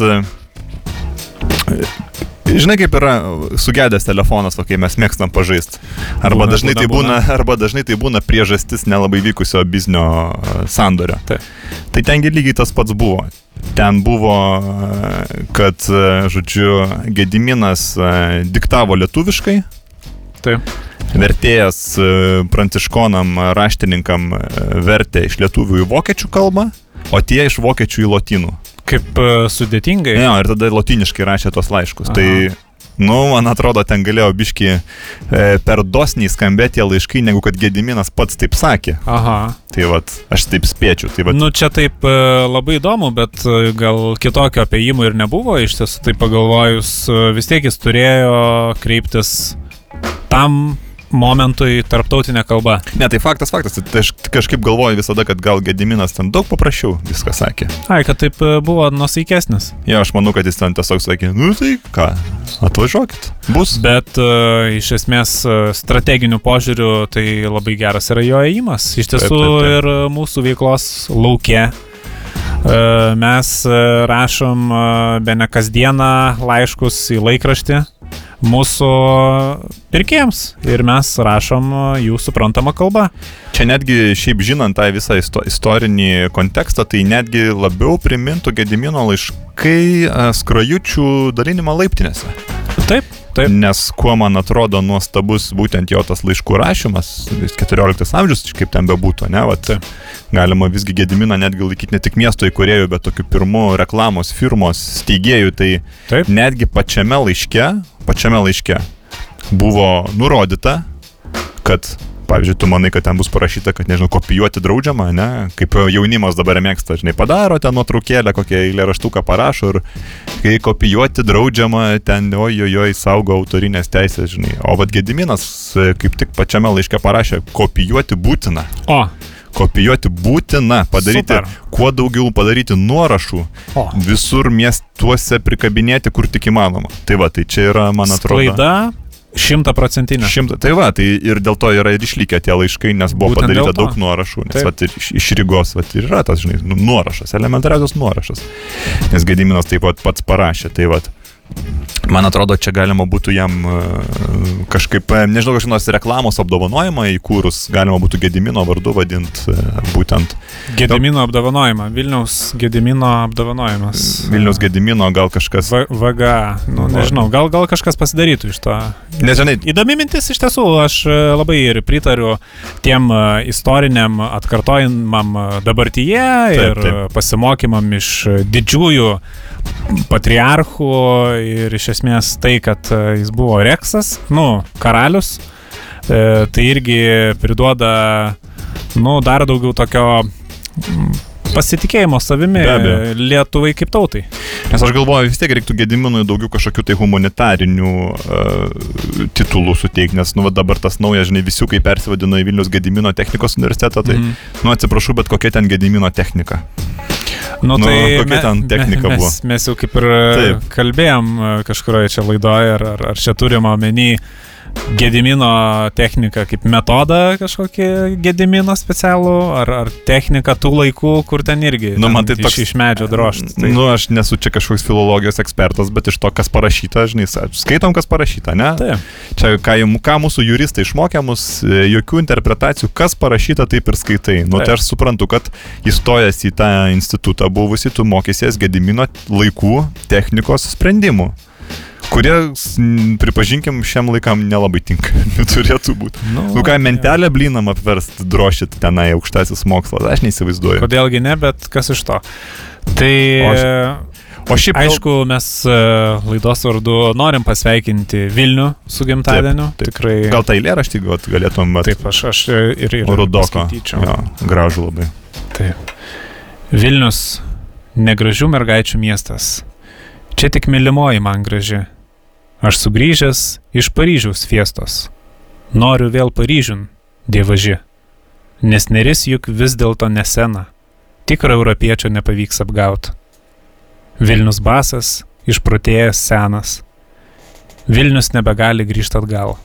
Žinai, kaip yra sugedęs telefonas, o kai mes mėgstam pažaisti. Arba, Būna, dažnai būna, tai būna, būna. arba dažnai tai būna priežastis nelabai vykusio biznio sandorio. Taip. Tai tengi lygiai tas pats buvo. Ten buvo, kad, žodžiu, Gediminas e, diktavo lietuviškai, Taip. vertėjas e, pranciškonam raštininkam e, vertė iš lietuvių į vokiečių kalbą, o tie iš vokiečių į lotynų. Kaip sudėtingai. Ne, ir tada lotyniškai rašė tos laiškus. Aha. Tai, nu, man atrodo, ten galėjo biški e, per dosniai skambėti laiškai, negu kad Gediminas pats taip sakė. Aha. Tai vad, aš taip spėčiau. Tai vad, Nu, čia taip e, labai įdomu, bet e, gal kitokio apėjimo ir nebuvo. Iš tiesų, tai pagalvojus, e, vis tiek jis turėjo kreiptis tam momentui tarptautinė kalba. Ne, tai faktas, faktas. Tai aš kažkaip galvoju visada, kad gal Gediminas ten daug paprasčiau viską sakė. Ai, kad taip e, buvo nusaikesnis. Ja, aš manau, kad jis ten tiesiog sakė, nu tai ką, atvažiuokit. Bus. Bet uh, iš esmės uh, strateginių požiūrių tai labai geras yra jo įimas. Iš tiesų Taip, taip, taip. ir mūsų veiklos laukia. Mes rašom be ne kasdieną laiškus į laikraštį mūsų pirkėjams ir mes rašom jų suprantamą kalbą. Čia netgi šiaip žinant tą visą isto, istorinį kontekstą, tai netgi labiau primintų Gedimino laiškai e, skrajučių dalinimą laiptinėse. Taip, taip. Nes kuo man atrodo nuostabus būtent jo tas laiškų rašymas, 14 amžius, kaip ten bebūtų, ne, vat, galima visgi Gediminą netgi laikyti ne tik miesto įkūrėjų, bet tokiu pirmu reklamos firmos steigėjų, tai Taip. netgi pačiame laiške, pačiame laiške buvo nurodyta, kad Pavyzdžiui, tu manai, kad ten bus parašyta, kad, nežinau, kopijuoti draudžiama, ne? Kaip jaunimas dabar mėgsta, žinai, padaro ten nuotraukėlę, kokią eilę raštuką parašo ir kai kopijuoti draudžiama, ten ojojoj saugo autorinės teisės, žinai. O vad Gediminas e, kaip tik pačiame laiške parašė, kopijuoti būtina. O, Kopijuoti būtina, padaryti Super. kuo daugiau padaryti nuorašų, O. visur miestuose prikabinėti, kur tik įmanoma. Tai va, tai čia yra, man atrodo. klaida šimtaprocentinė. Šimta, tai va, tai ir dėl to yra ir išlikę tie laiškai, nes buvo Būtent padaryta daug nuorašų, nes vat, iš, iš Rygos vat, ir yra tas, žinai, nu, nuorašas, elementariausias nuorašas. Nes Gediminas taip pat pats parašė, tai va. Man atrodo, čia galima būtų jam e, kažkaip, e, nežinau, kažkokios reklamos apdovanojimą įkūrus, galima būtų Gedimino vardu vadinti būtent Gedimino apdovanojimą. Vilniaus Gedimino apdovanojimas. Vilnius Gedimino, gal kažkas. V VGA. Nu, nežinau, gal, gal kažkas pasidarytų iš to. Nežinai, Įdomi mintis iš tiesų, aš e, labai ir pritariu tiem e, istoriniam atkartojimam e, dabartyje Taip, ir taip. e, pasimokymam iš e, didžiųjų patriarchų ir iš esmės tai, kad e, jis buvo Reksas, nu, karalius, e, tai irgi priduoda, nu, dar daugiau tokio pasitikėjimo savimi. Lietuvai kaip tautai. Nes aš galvoju, vis tiek reiktų Gediminui daugiau kažkokių tai humanitarinių uh, titulų suteikti, nes, nu, va, dabar tas naujas, žinai, visiukai persivadino į Vilnius Gedimino technikos universitetą, tai, mm. nu, atsiprašau, bet kokia ten Gedimino technika. Nu, Nu, tai kokia ten technika mes, buvo? Mes jau kaip ir Taip. Kalbėjom e, kažkurioje čia laidoje, ar, ar, čia turime omeny Gedimino techniką kaip metodą kažkokį Gedimino specialų, ar, ar techniką tų laikų, kur ten irgi Nu, man ten tai toks- iš, iš medžio drošt. Tai... Nu, aš nesu čia kažkoks filologijos ekspertas, bet iš to, kas parašyta, žinai, skaitom, kas parašyta, ne? Taip. Čia, ką, ką mūsų juristai išmokė mus, e, jokių interpretacijų, kas parašyta, taip ir skaitai. Nu, tai Taip. aš suprantu, kad įstojęs į tą institutą buvusi, tu mokysies Gedimino laikų technikos sprendimų. Kurie, pripažinkim, šiam laikam nelabai tinka. Turėtų būti. Nu, Nu ką, jo. mentelę blinam apversti, drošit tenai aukštasis mokslas, aš neįsivaizduoju. Kodėlgi ne, bet kas iš to. Tai O aš-. O šiaip, Aišku, mes e, laidos vardu norim pasveikinti Vilnių su gimtadieniu. Taip, taip. Tikrai. gal tą eilėraštį gal galėtum vat, Taip, aš, aš ir, ir Rudoko. Jo, gražu labai. Taip. Vilnius - negražių mergaičių miestas. Čia tik mylimoji man graži. Aš sugrįžęs iš Paryžiaus fiestos. Noriu vėl Paryžiun, dievaži. Nes neris juk vis dėlto nesena. Tikro europiečio nepavyks apgauti. Vilnius basas, išprotėjęs senas. Vilnius nebegali grįžti atgal.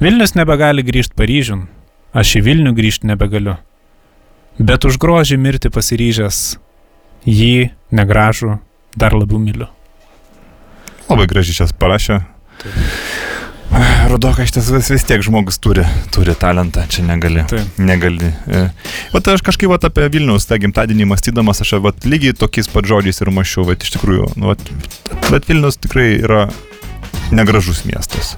Vilnius nebegali grįžti Paryžiun, aš į Vilnių grįžti nebegaliu bet už grožį mirti pasiryžęs, jį negražų dar labiau myliu. Labai gražiai šias parašė. Rudoka, šitas vis, vis tiek žmogus turi, turi talentą, čia negali. Taip. Negali. E. O tai aš kažkaip vat, apie Vilniaus tą gimtadienį mąstydamas, aš vat, lygiai tokiais pat žodžiais ir mačiau, bet iš tikrųjų, nu, vat, bet Vilnius tikrai yra negražus miestas.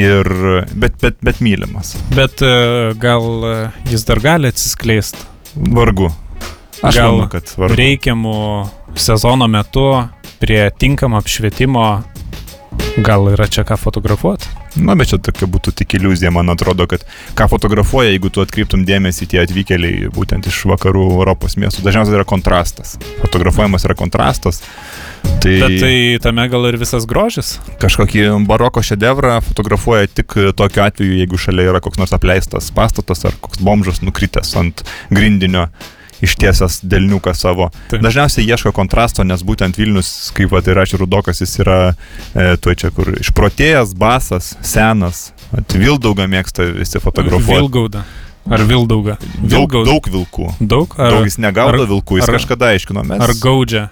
Ir, bet, bet, bet mylimas. Bet e, gal e, jis dar gali atsiskleisti Vargu. Aš Gal manau, kad vargu. reikiamų sezono metu prie tinkamo apšvietimo. Gal yra čia ką fotografuoti? Na, bet čia tokia būtų tik iliuzija, man atrodo, kad ką fotografuoja, jeigu tu atkreiptum dėmesį tie atvykėliai būtent iš vakarų Europos miestų, dažniausiai yra kontrastas. Fotografuojamas yra kontrastas. Tai, Bet tai tame gal ir visas grožis. kažkokį baroko šedevrą fotografuoja tik tokiu atveju, jeigu šalia yra koks nors apleistas pastatas ar koks bomžas nukritęs ant grindinio ištiesęs delniuką savo. Taip. Dažniausiai ieško kontrasto, nes būtent Vilnius, kaip va, tai rašė Rudokas, jis yra e, tuo čia, kur išprotėjęs, basas, senas. Vat Vildaugą mėgsta visi fotografuoti. Vilgauda. Ar Vildauga? Daug, Vilgauda. daug vilkų. Daug? Ar, Daug jis negaudo ar- vilkų, jis ar- kažkada aiškino, mes. ar gaudžia?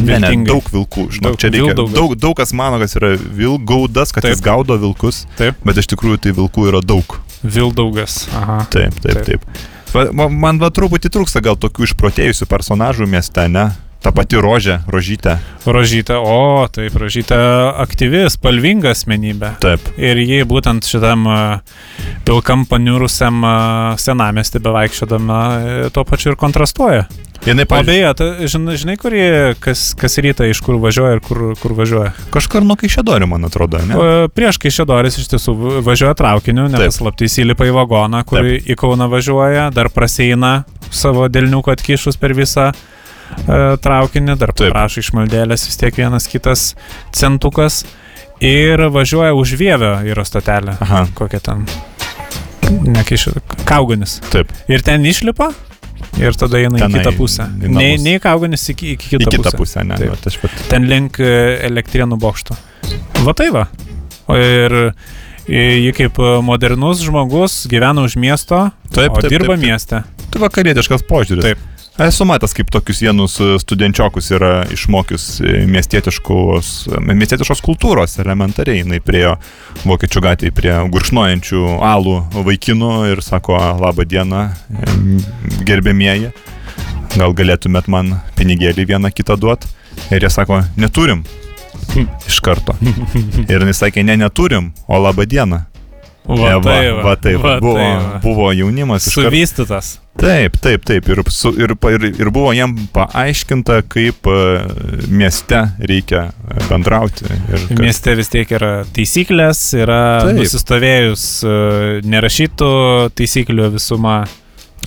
Ne, ne, daug vilkų. Žinok, Daug- čia reikia. Vildaugas. Daug, daug kas mano, kas yra vilgaudas, kad Taip. jis gaudo vilkus, Taip, bet iš tikrųjų tai vilkų yra daug. Vildaugas. Aha. Taip, taip, Taip. taip. Man va truputį trūksta gal tokių išprotėjusių personažų mieste, ne? Ta pati rožė, rožytė. Rožytė, o, taip, Rožytė aktyvi, spalvinga asmenybė. Taip. Ir jį būtent šitam a, pilkam paniurusiam a, senamesti bevaikščiodama e, tuo pačiu ir kontrastuoja. Jinai, O pavyzdžiui, beje, ta, žinai, žinai kur jie, kas, kas rytą iš kur važiuoja ir kur, kur važiuoja? kažkur nuo kaišėdorių, man atrodo, ne? O, Prieš kai Šedoris iš tiesų važiuoja traukiniu, Taip. nepaslaptys įlipa į vagoną, kur Taip. į Kauną važiuoja, dar praseina savo dėlniuką atkišus per visą e, traukinį, dar prašo išmaldėlės vis tiek vienas kitas centukas ir važiuoja už Vievę yra stotelė. Aha. Kokia ten? Nekišiu, Kauganis. Taip. Ir ten išlipa ir tada eina į Tenai, kitą pusę. į Ne, namus. ne į Kauganis, iki, iki Į kitą, kitą pusę. pusę, ne? Taip. Vat Aš pat. Ten link e, elektrienų bokšto. Va tai va. Ir e, ji kaip e, modernus žmogus gyvena už miesto, Taip, o taip, dirba taip. mieste. Tai vakarietiškas požiūris. Taip. Esu matęs, kaip tokius vienus e, studenčiokus yra išmokius e, miestietiškos, e, miestietiškos kultūros elementariai. Jis priejo vokiečių gatvėje prie gurkšnojančių alų vaikinų ir sako, labą dieną, e, gerbėmieji, gal galėtumėt man pinigėlį vieną kitą duot. Ir jie sako, neturim. Iš karto. Ir jis sakė, ne, neturim, o labą dieną. Va tai va. va, tai va. va Buvo, tai va. buvo jaunimas iš karto. Suvystytas. Taip, taip, taip. Ir, su, ir, ir, ir buvo jam paaiškinta, kaip e, mieste reikia e, bendrauti. Ir kad, Mieste vis tiek yra taisyklės, yra Taip. nusistovėjus e, nerašytų taisyklių visuma.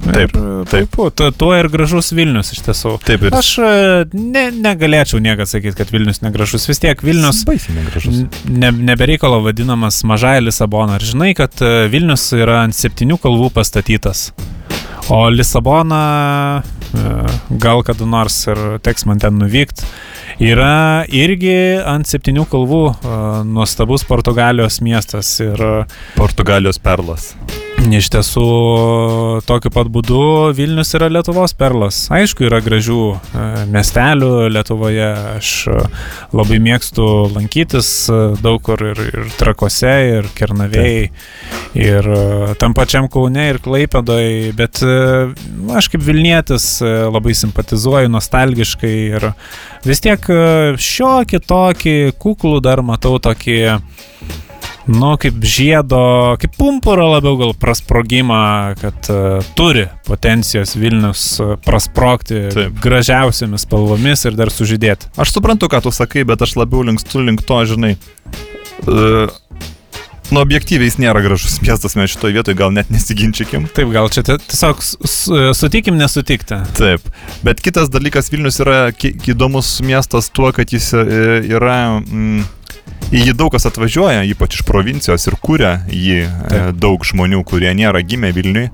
Taip, ir, taip. puiku, tu- Tuo ir gražus Vilnius iš tiesų. taip ir Aš e, ne, negalėčiau niekada sakyti, kad Vilnius negražus. Vis tiek Vilnius baisiai negražus. ne, nebereikalo vadinamas mažąją Lisaboną. Ar žinai, kad e, Vilnius yra ant septynių kalvų pastatytas? O Lisabona, e, gal kada nors ir teks man ten nuvykti, yra irgi ant septynių kalvų e, nuostabus Portugalijos miestas. Ir e, Portugalijos perlas. Iš tiesų tokiu pat būdu Vilnius yra Lietuvos perlas. Aišku, yra gražių e, miestelių Lietuvoje. Aš e, labai mėgstu lankytis e, daug kur ir, ir trakose, ir kernavėjai, ir tam pačiam Kaune, ir Klaipėdoj. Bet nu, aš kaip Vilnietis labai simpatizuoju nostalgiškai ir vis tiek šiokį tokį kuklų dar matau tokį Nu, kaip žiedo, kaip pumpuro labiau gal prasprogimą, kad uh, turi potencijos Vilnius uh, prasprogti Taip. gražiausiamis spalvomis ir dar sužydėti. Aš suprantu, ką tu sakai, bet aš labiau linkstu link to, žinai. Uh, Nu, objektyviai jis nėra gražus miestas, mes šitoje vietoje gal net nesiginčykim. Taip, gal čia ti- tiesiog sutikim nesutikti. Taip. Bet kitas dalykas, Vilnius yra įdomus miestas tuo, kad jis yra... Mm, į jį daug kas atvažiuoja, ypač iš provincijos ir kuria jį e, Taip. daug žmonių, kurie nėra gimę Vilniui.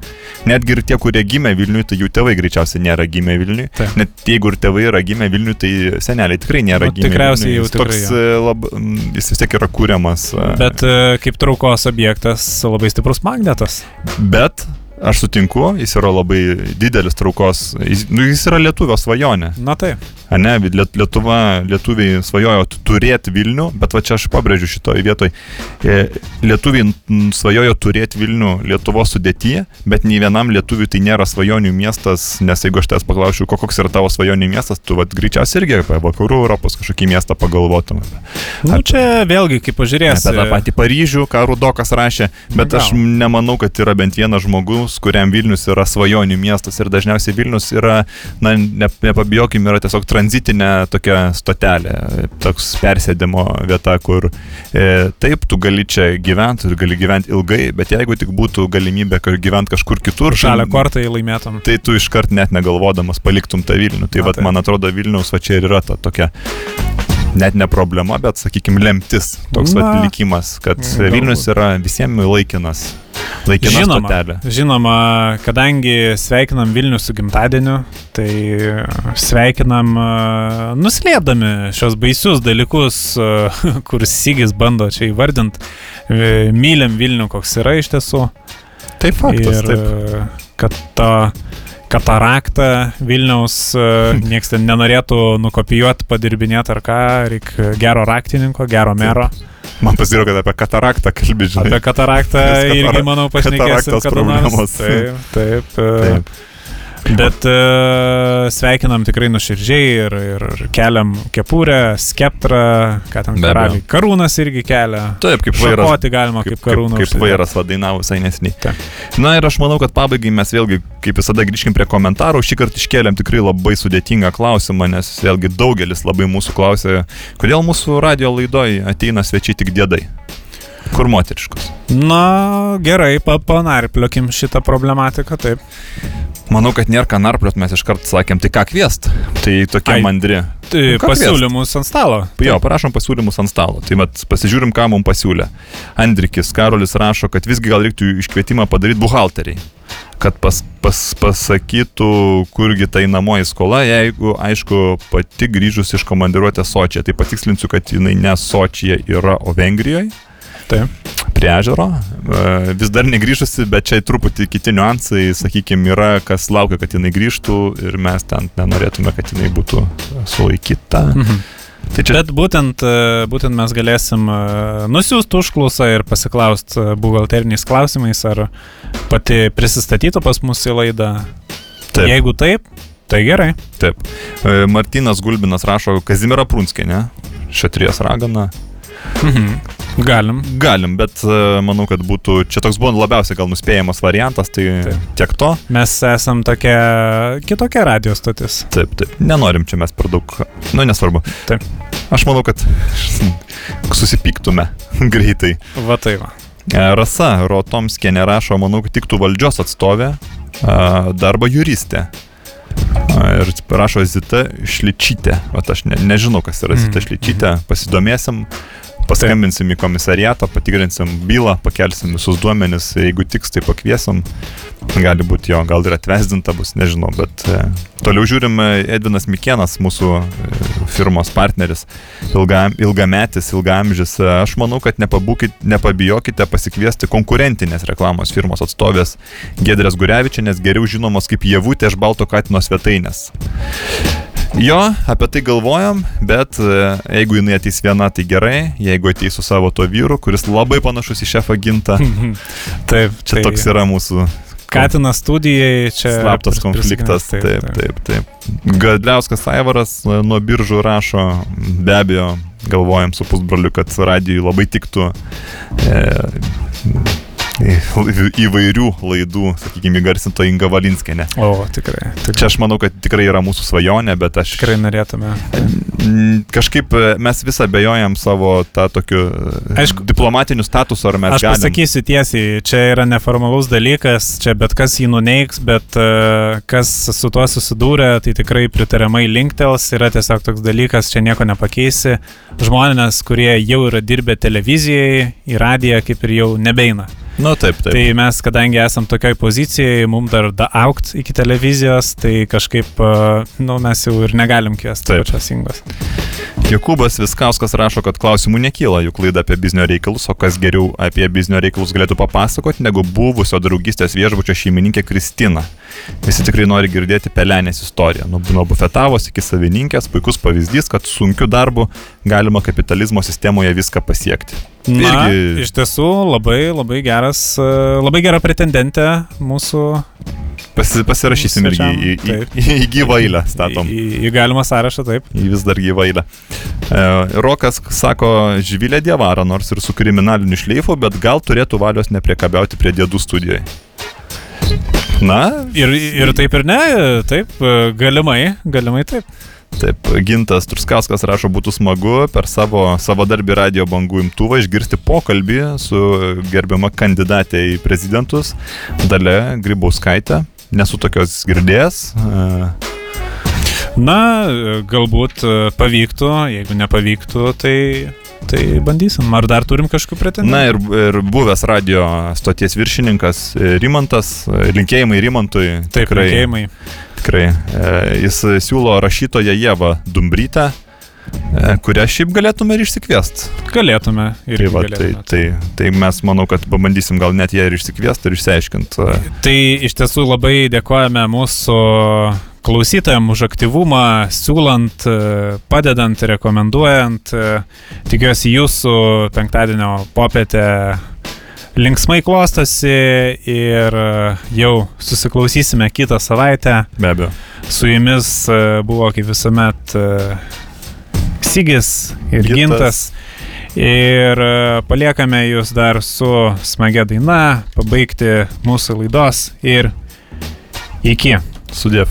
Netgi ir tie, kurie gimė Vilniui, tai jų tėvai greičiausiai nėra gimę Vilniui. Taip. Net jeigu ir tėvai yra gimę Vilniui, tai seneliai tikrai nėra Nu, gimę tikriausiai Vilniuj. jau tikrai toks, jo. e, lab, mm, jis vis tiek yra kūriamas. e, Bet kaip traukos objektas labai stiprus magnetas. Bet aš sutinku, jis yra labai didelis traukos, jis, nu, jis yra lietuvio svajonė. Na taip. Ne, Liet- Lietuva, lietuviai svajojo turėti Vilnių, bet va čia aš pabrėžiu šitoje vietoje. Lietuviai n- svajojo turėti Vilnių Lietuvos sudėtyje, bet nei vienam lietuviui tai nėra svajonių miestas, nes jeigu aš tavęs paklausčiau, ko- koks yra tavo svajonių miestas, tu vat, greičiausiai irgi apie vakarų Europos kažkokį miestą pagalvotum. Nu, čia vėlgi, kaip pažiūrėsi. Apie tą patį Paryžių, ką Rudokas rašė, bet Gal. aš nemanau, kad yra bent vienas žmogus, kuriam Vilnius yra svajonių miestas ir dažniausiai Vilnius yra, na, ne, nepabijokim, yra tiesiog tranzitinė tokia stotelė, toks persėdimo vieta, kur e, taip, tu gali čia gyventi ir gali gyventi ilgai, bet jeigu tik būtų galimybė gyventi kažkur kitur, Žalia kortą įlaimėtum. tai tu iškart net negalvodamas paliktum tą Vilnių. Tai Na, vat, taip. man atrodo, Vilniaus va čia ir yra ta tokia net ne problema, bet, sakykime, lemtis, toks Na, vat, likimas, kad galbūt. Vilnius yra visiems laikinas. Laikina Žinoma, stotelė. žinoma, kadangi sveikinam Vilnių su gimtadieniu, tai sveikinam a, nuslėpdami šios baisius dalykus, a, kur Sygis bando čia įvardinti. Mylim Vilnių, koks yra iš tiesų. Tai faktas, ir taip. kad ta kataraktą Vilniaus a, nieks ten nenorėtų nukopijuoti, padirbinėti ar ką, reikia gero raktininko, gero mero. Man pasirodo, kad apie kataraktą kalbi, žinai. Apie kataraktą irgi, manau, pašnekėsim kataraktos problemos. Taip, taip. taip. Bet e, sveikinam tikrai nuoširdžiai ir, ir keliam kepurę, skeptrą, ką ten karaliai. Karūnas irgi kelia. Taip, kaip vairas. Šakoti galima kaip, Kaip, karūną. kaip, kaip vairas vadainavo visai nesiniai. Na ir aš manau, kad pabaigai mes vėlgi, kaip visada, grįžkim prie komentarų. Šį kartą iškėlėm tikrai labai sudėtingą klausimą, nes vėlgi daugelis labai mūsų klausė, kodėl mūsų radio laidoje ateina svečiai tik dėdai. Kur moteriškos? Na, gerai, pa panarpliokim šitą problematiką, taip. Manau, kad nėra ką narpliot, mes iškart sakėm, tai ką kviest. Tai tokie Ai. mandri. Tai Nu, pasiūlymus ant stalo. Jo, parašom pasiūlymus ant stalo. Tai mat, pasižiūrim, ką mums pasiūlė. Andrikis Karolis rašo, kad visgi gal reiktų iškvietimą padaryti buhalteriai. Kad pas, pas, pasakytų, kurgi tai namoji skola, jeigu, aišku, pati grįžus iš komandiruotės Sočia. Tai patikslinsiu, kad jinai ne Sočija yra, o Vengrijoje Taip. prie ežero. E, Vis dar negrįžusi, bet čia truputį kiti niuansai, sakykime, yra, kas laukia, kad jinai grįžtų ir mes ten nenorėtume, kad jinai būtų sulaikyta. Mhm. Tai čia Bet būtent, e, būtent mes galėsim e, nusiųsti užklausą ir pasiklausti buhalteriniais klausimais, ar pati prisistatytų pas mus į laidą. Taip. Jeigu taip, tai gerai. Taip. Martinas Gulbinas rašo Kazimira Prunskė, ne? Šatrijas ragana. Mhm. Galim. Galim, bet e, manau, kad būtų, čia toks buvo labiausiai gal nuspėjamas variantas, tai Taip. tiek to. Mes esam tokia kitokia radio stotis. Taip, taip. Nenorim čia mes per daug, nu nesvarbu. Taip. Aš manau, kad susipyktume greitai. Va tai va. E, Rasa Rotomskė nerašo, manau, kad tiktų valdžios atstovė, e, darbo juristė. Ir rašo Zita Šličytė. O aš ne, nežinau, kas yra Zita Mhm. Šličytė. Pasidomėsim, paskambinsim į komisariatą, patikrinsim bylą, pakelsim visus duomenis. Jeigu tiks, tai pakviesim. Gali būti jo, gal ir atvesdinta bus, nežinau. Bet e, toliau žiūrim e, Edvinas Mikienas, mūsų e, firmos partneris, ilga, ilgametis, ilgamžis. Aš manau, kad nepabūkit, nepabijokite pasikviesti konkurentinės reklamos firmos atstovės Gedrės Gurevičianės, geriau žinomos kaip Javutė iš Balto Katino svetainės. Jo, apie tai galvojam, bet e, jeigu jinai ateis viena, tai gerai, jeigu ateis su savo to vyru, kuris labai panašus į šefą gintą, Taip, čia tai toks yra mūsų Katinas studijai čia. slaptas konfliktas. prisikėlęs, Taip, taip, taip. Gadliauskas Aivaras e, nuo biržų rašo, be abejo, galvojam su pusbroliu, kad radijui labai tiktų e, įvairių laidų, sakykime, įgarsinto Inga Valinskinė. O, tikrai. tikrai. Čia aš manau, kad tikrai yra mūsų svajonė, bet aš Tikrai norėtume. Kažkaip e, mes visą bejojam savo tą tokiu Aišku. Aišku, diplomatiniu statusu, ar mes Aš galim. pasakysiu tiesiai, čia yra neformalus dalykas, čia bet kas jį nuneiks, bet uh, kas su tuo susidūrė, tai tikrai pritariamai linktels, yra tiesiog toks dalykas, čia nieko nepakeisi. Žmonės, kurie jau yra dirbę televizijai, į radiją kaip ir jau nebeina. Nu, taip, taip. Tai mes, kadangi esam tokioj pozicijai, mums dar da aukt iki televizijos, tai kažkaip, uh, nu, mes jau ir negalim kviesti Taip. pačios ingos. Jokūbas Viskauskas rašo, kad klausimų nekyla, juk laida apie biznio reikalus, o kas geriau apie biznio reikalus galėtų papasakoti, negu buvusio draugystės viešbučio šeimininkė Kristina. Visi tikrai nori girdėti pelenės istoriją. Nuo bufetavos iki savininkės puikus pavyzdys, kad sunkiu darbu galima kapitalizmo sistemoje viską pasiekti. Na, Irgi- iš tiesų labai, labai geras, e, labai gera pretendentė mūsų Pasi, pasirašysim irgi į, į, į, į gyvą eilę, statom. į, į galimą sąrašą, taip. Į vis dar gyvą eilę. E, Rokas sako, žvilė dievara, nors ir su kriminaliniu šleifu, bet gal turėtų valios nepriekabiauti prie dėdų studijoje. Na, Ir, ir taip ir ne, taip, galimai, galimai taip. Taip, Gintas Truskauskas rašo, būtų smagu per savo savadarbį radio bangų imtuvą išgirsti pokalbį su gerbiama kandidatė į prezidentus, Dale Grybauskaitė. Nesu tokios girdėjęs. Na, galbūt e, pavyktų, jeigu nepavyktų, tai, tai bandysim. Ar dar turim kažkokių pretenzijų? Na ir, ir buvęs radio stoties viršininkas e, Rimantas, e, linkėjimai Rimantui. taip, linkėjimai. Tikrai. E, Jis siūlo rašytoją Jėvą Dumbrytę, kurią šiaip galėtume ir išsikviesti. Galėtume. Ir Tai, va, tai, tai, tai mes manau, kad pabandysim gal net ją ir išsikviesti ir išsiaiškinti. Tai iš tiesų labai dėkojame mūsų klausytojams už aktyvumą, siūlant, e, padedant, rekomenduojant. E, Tikiuosi jūsų penktadienio popietę linksmai klostosi ir e, jau susiklausysime kitą savaitę. Be abejo. Su jumis buvo kaip visuomet Sigis ir Gintas. Gintas. Ir paliekame jūs dar su smagia daina, pabaigti mūsų laidos ir iki. Судев.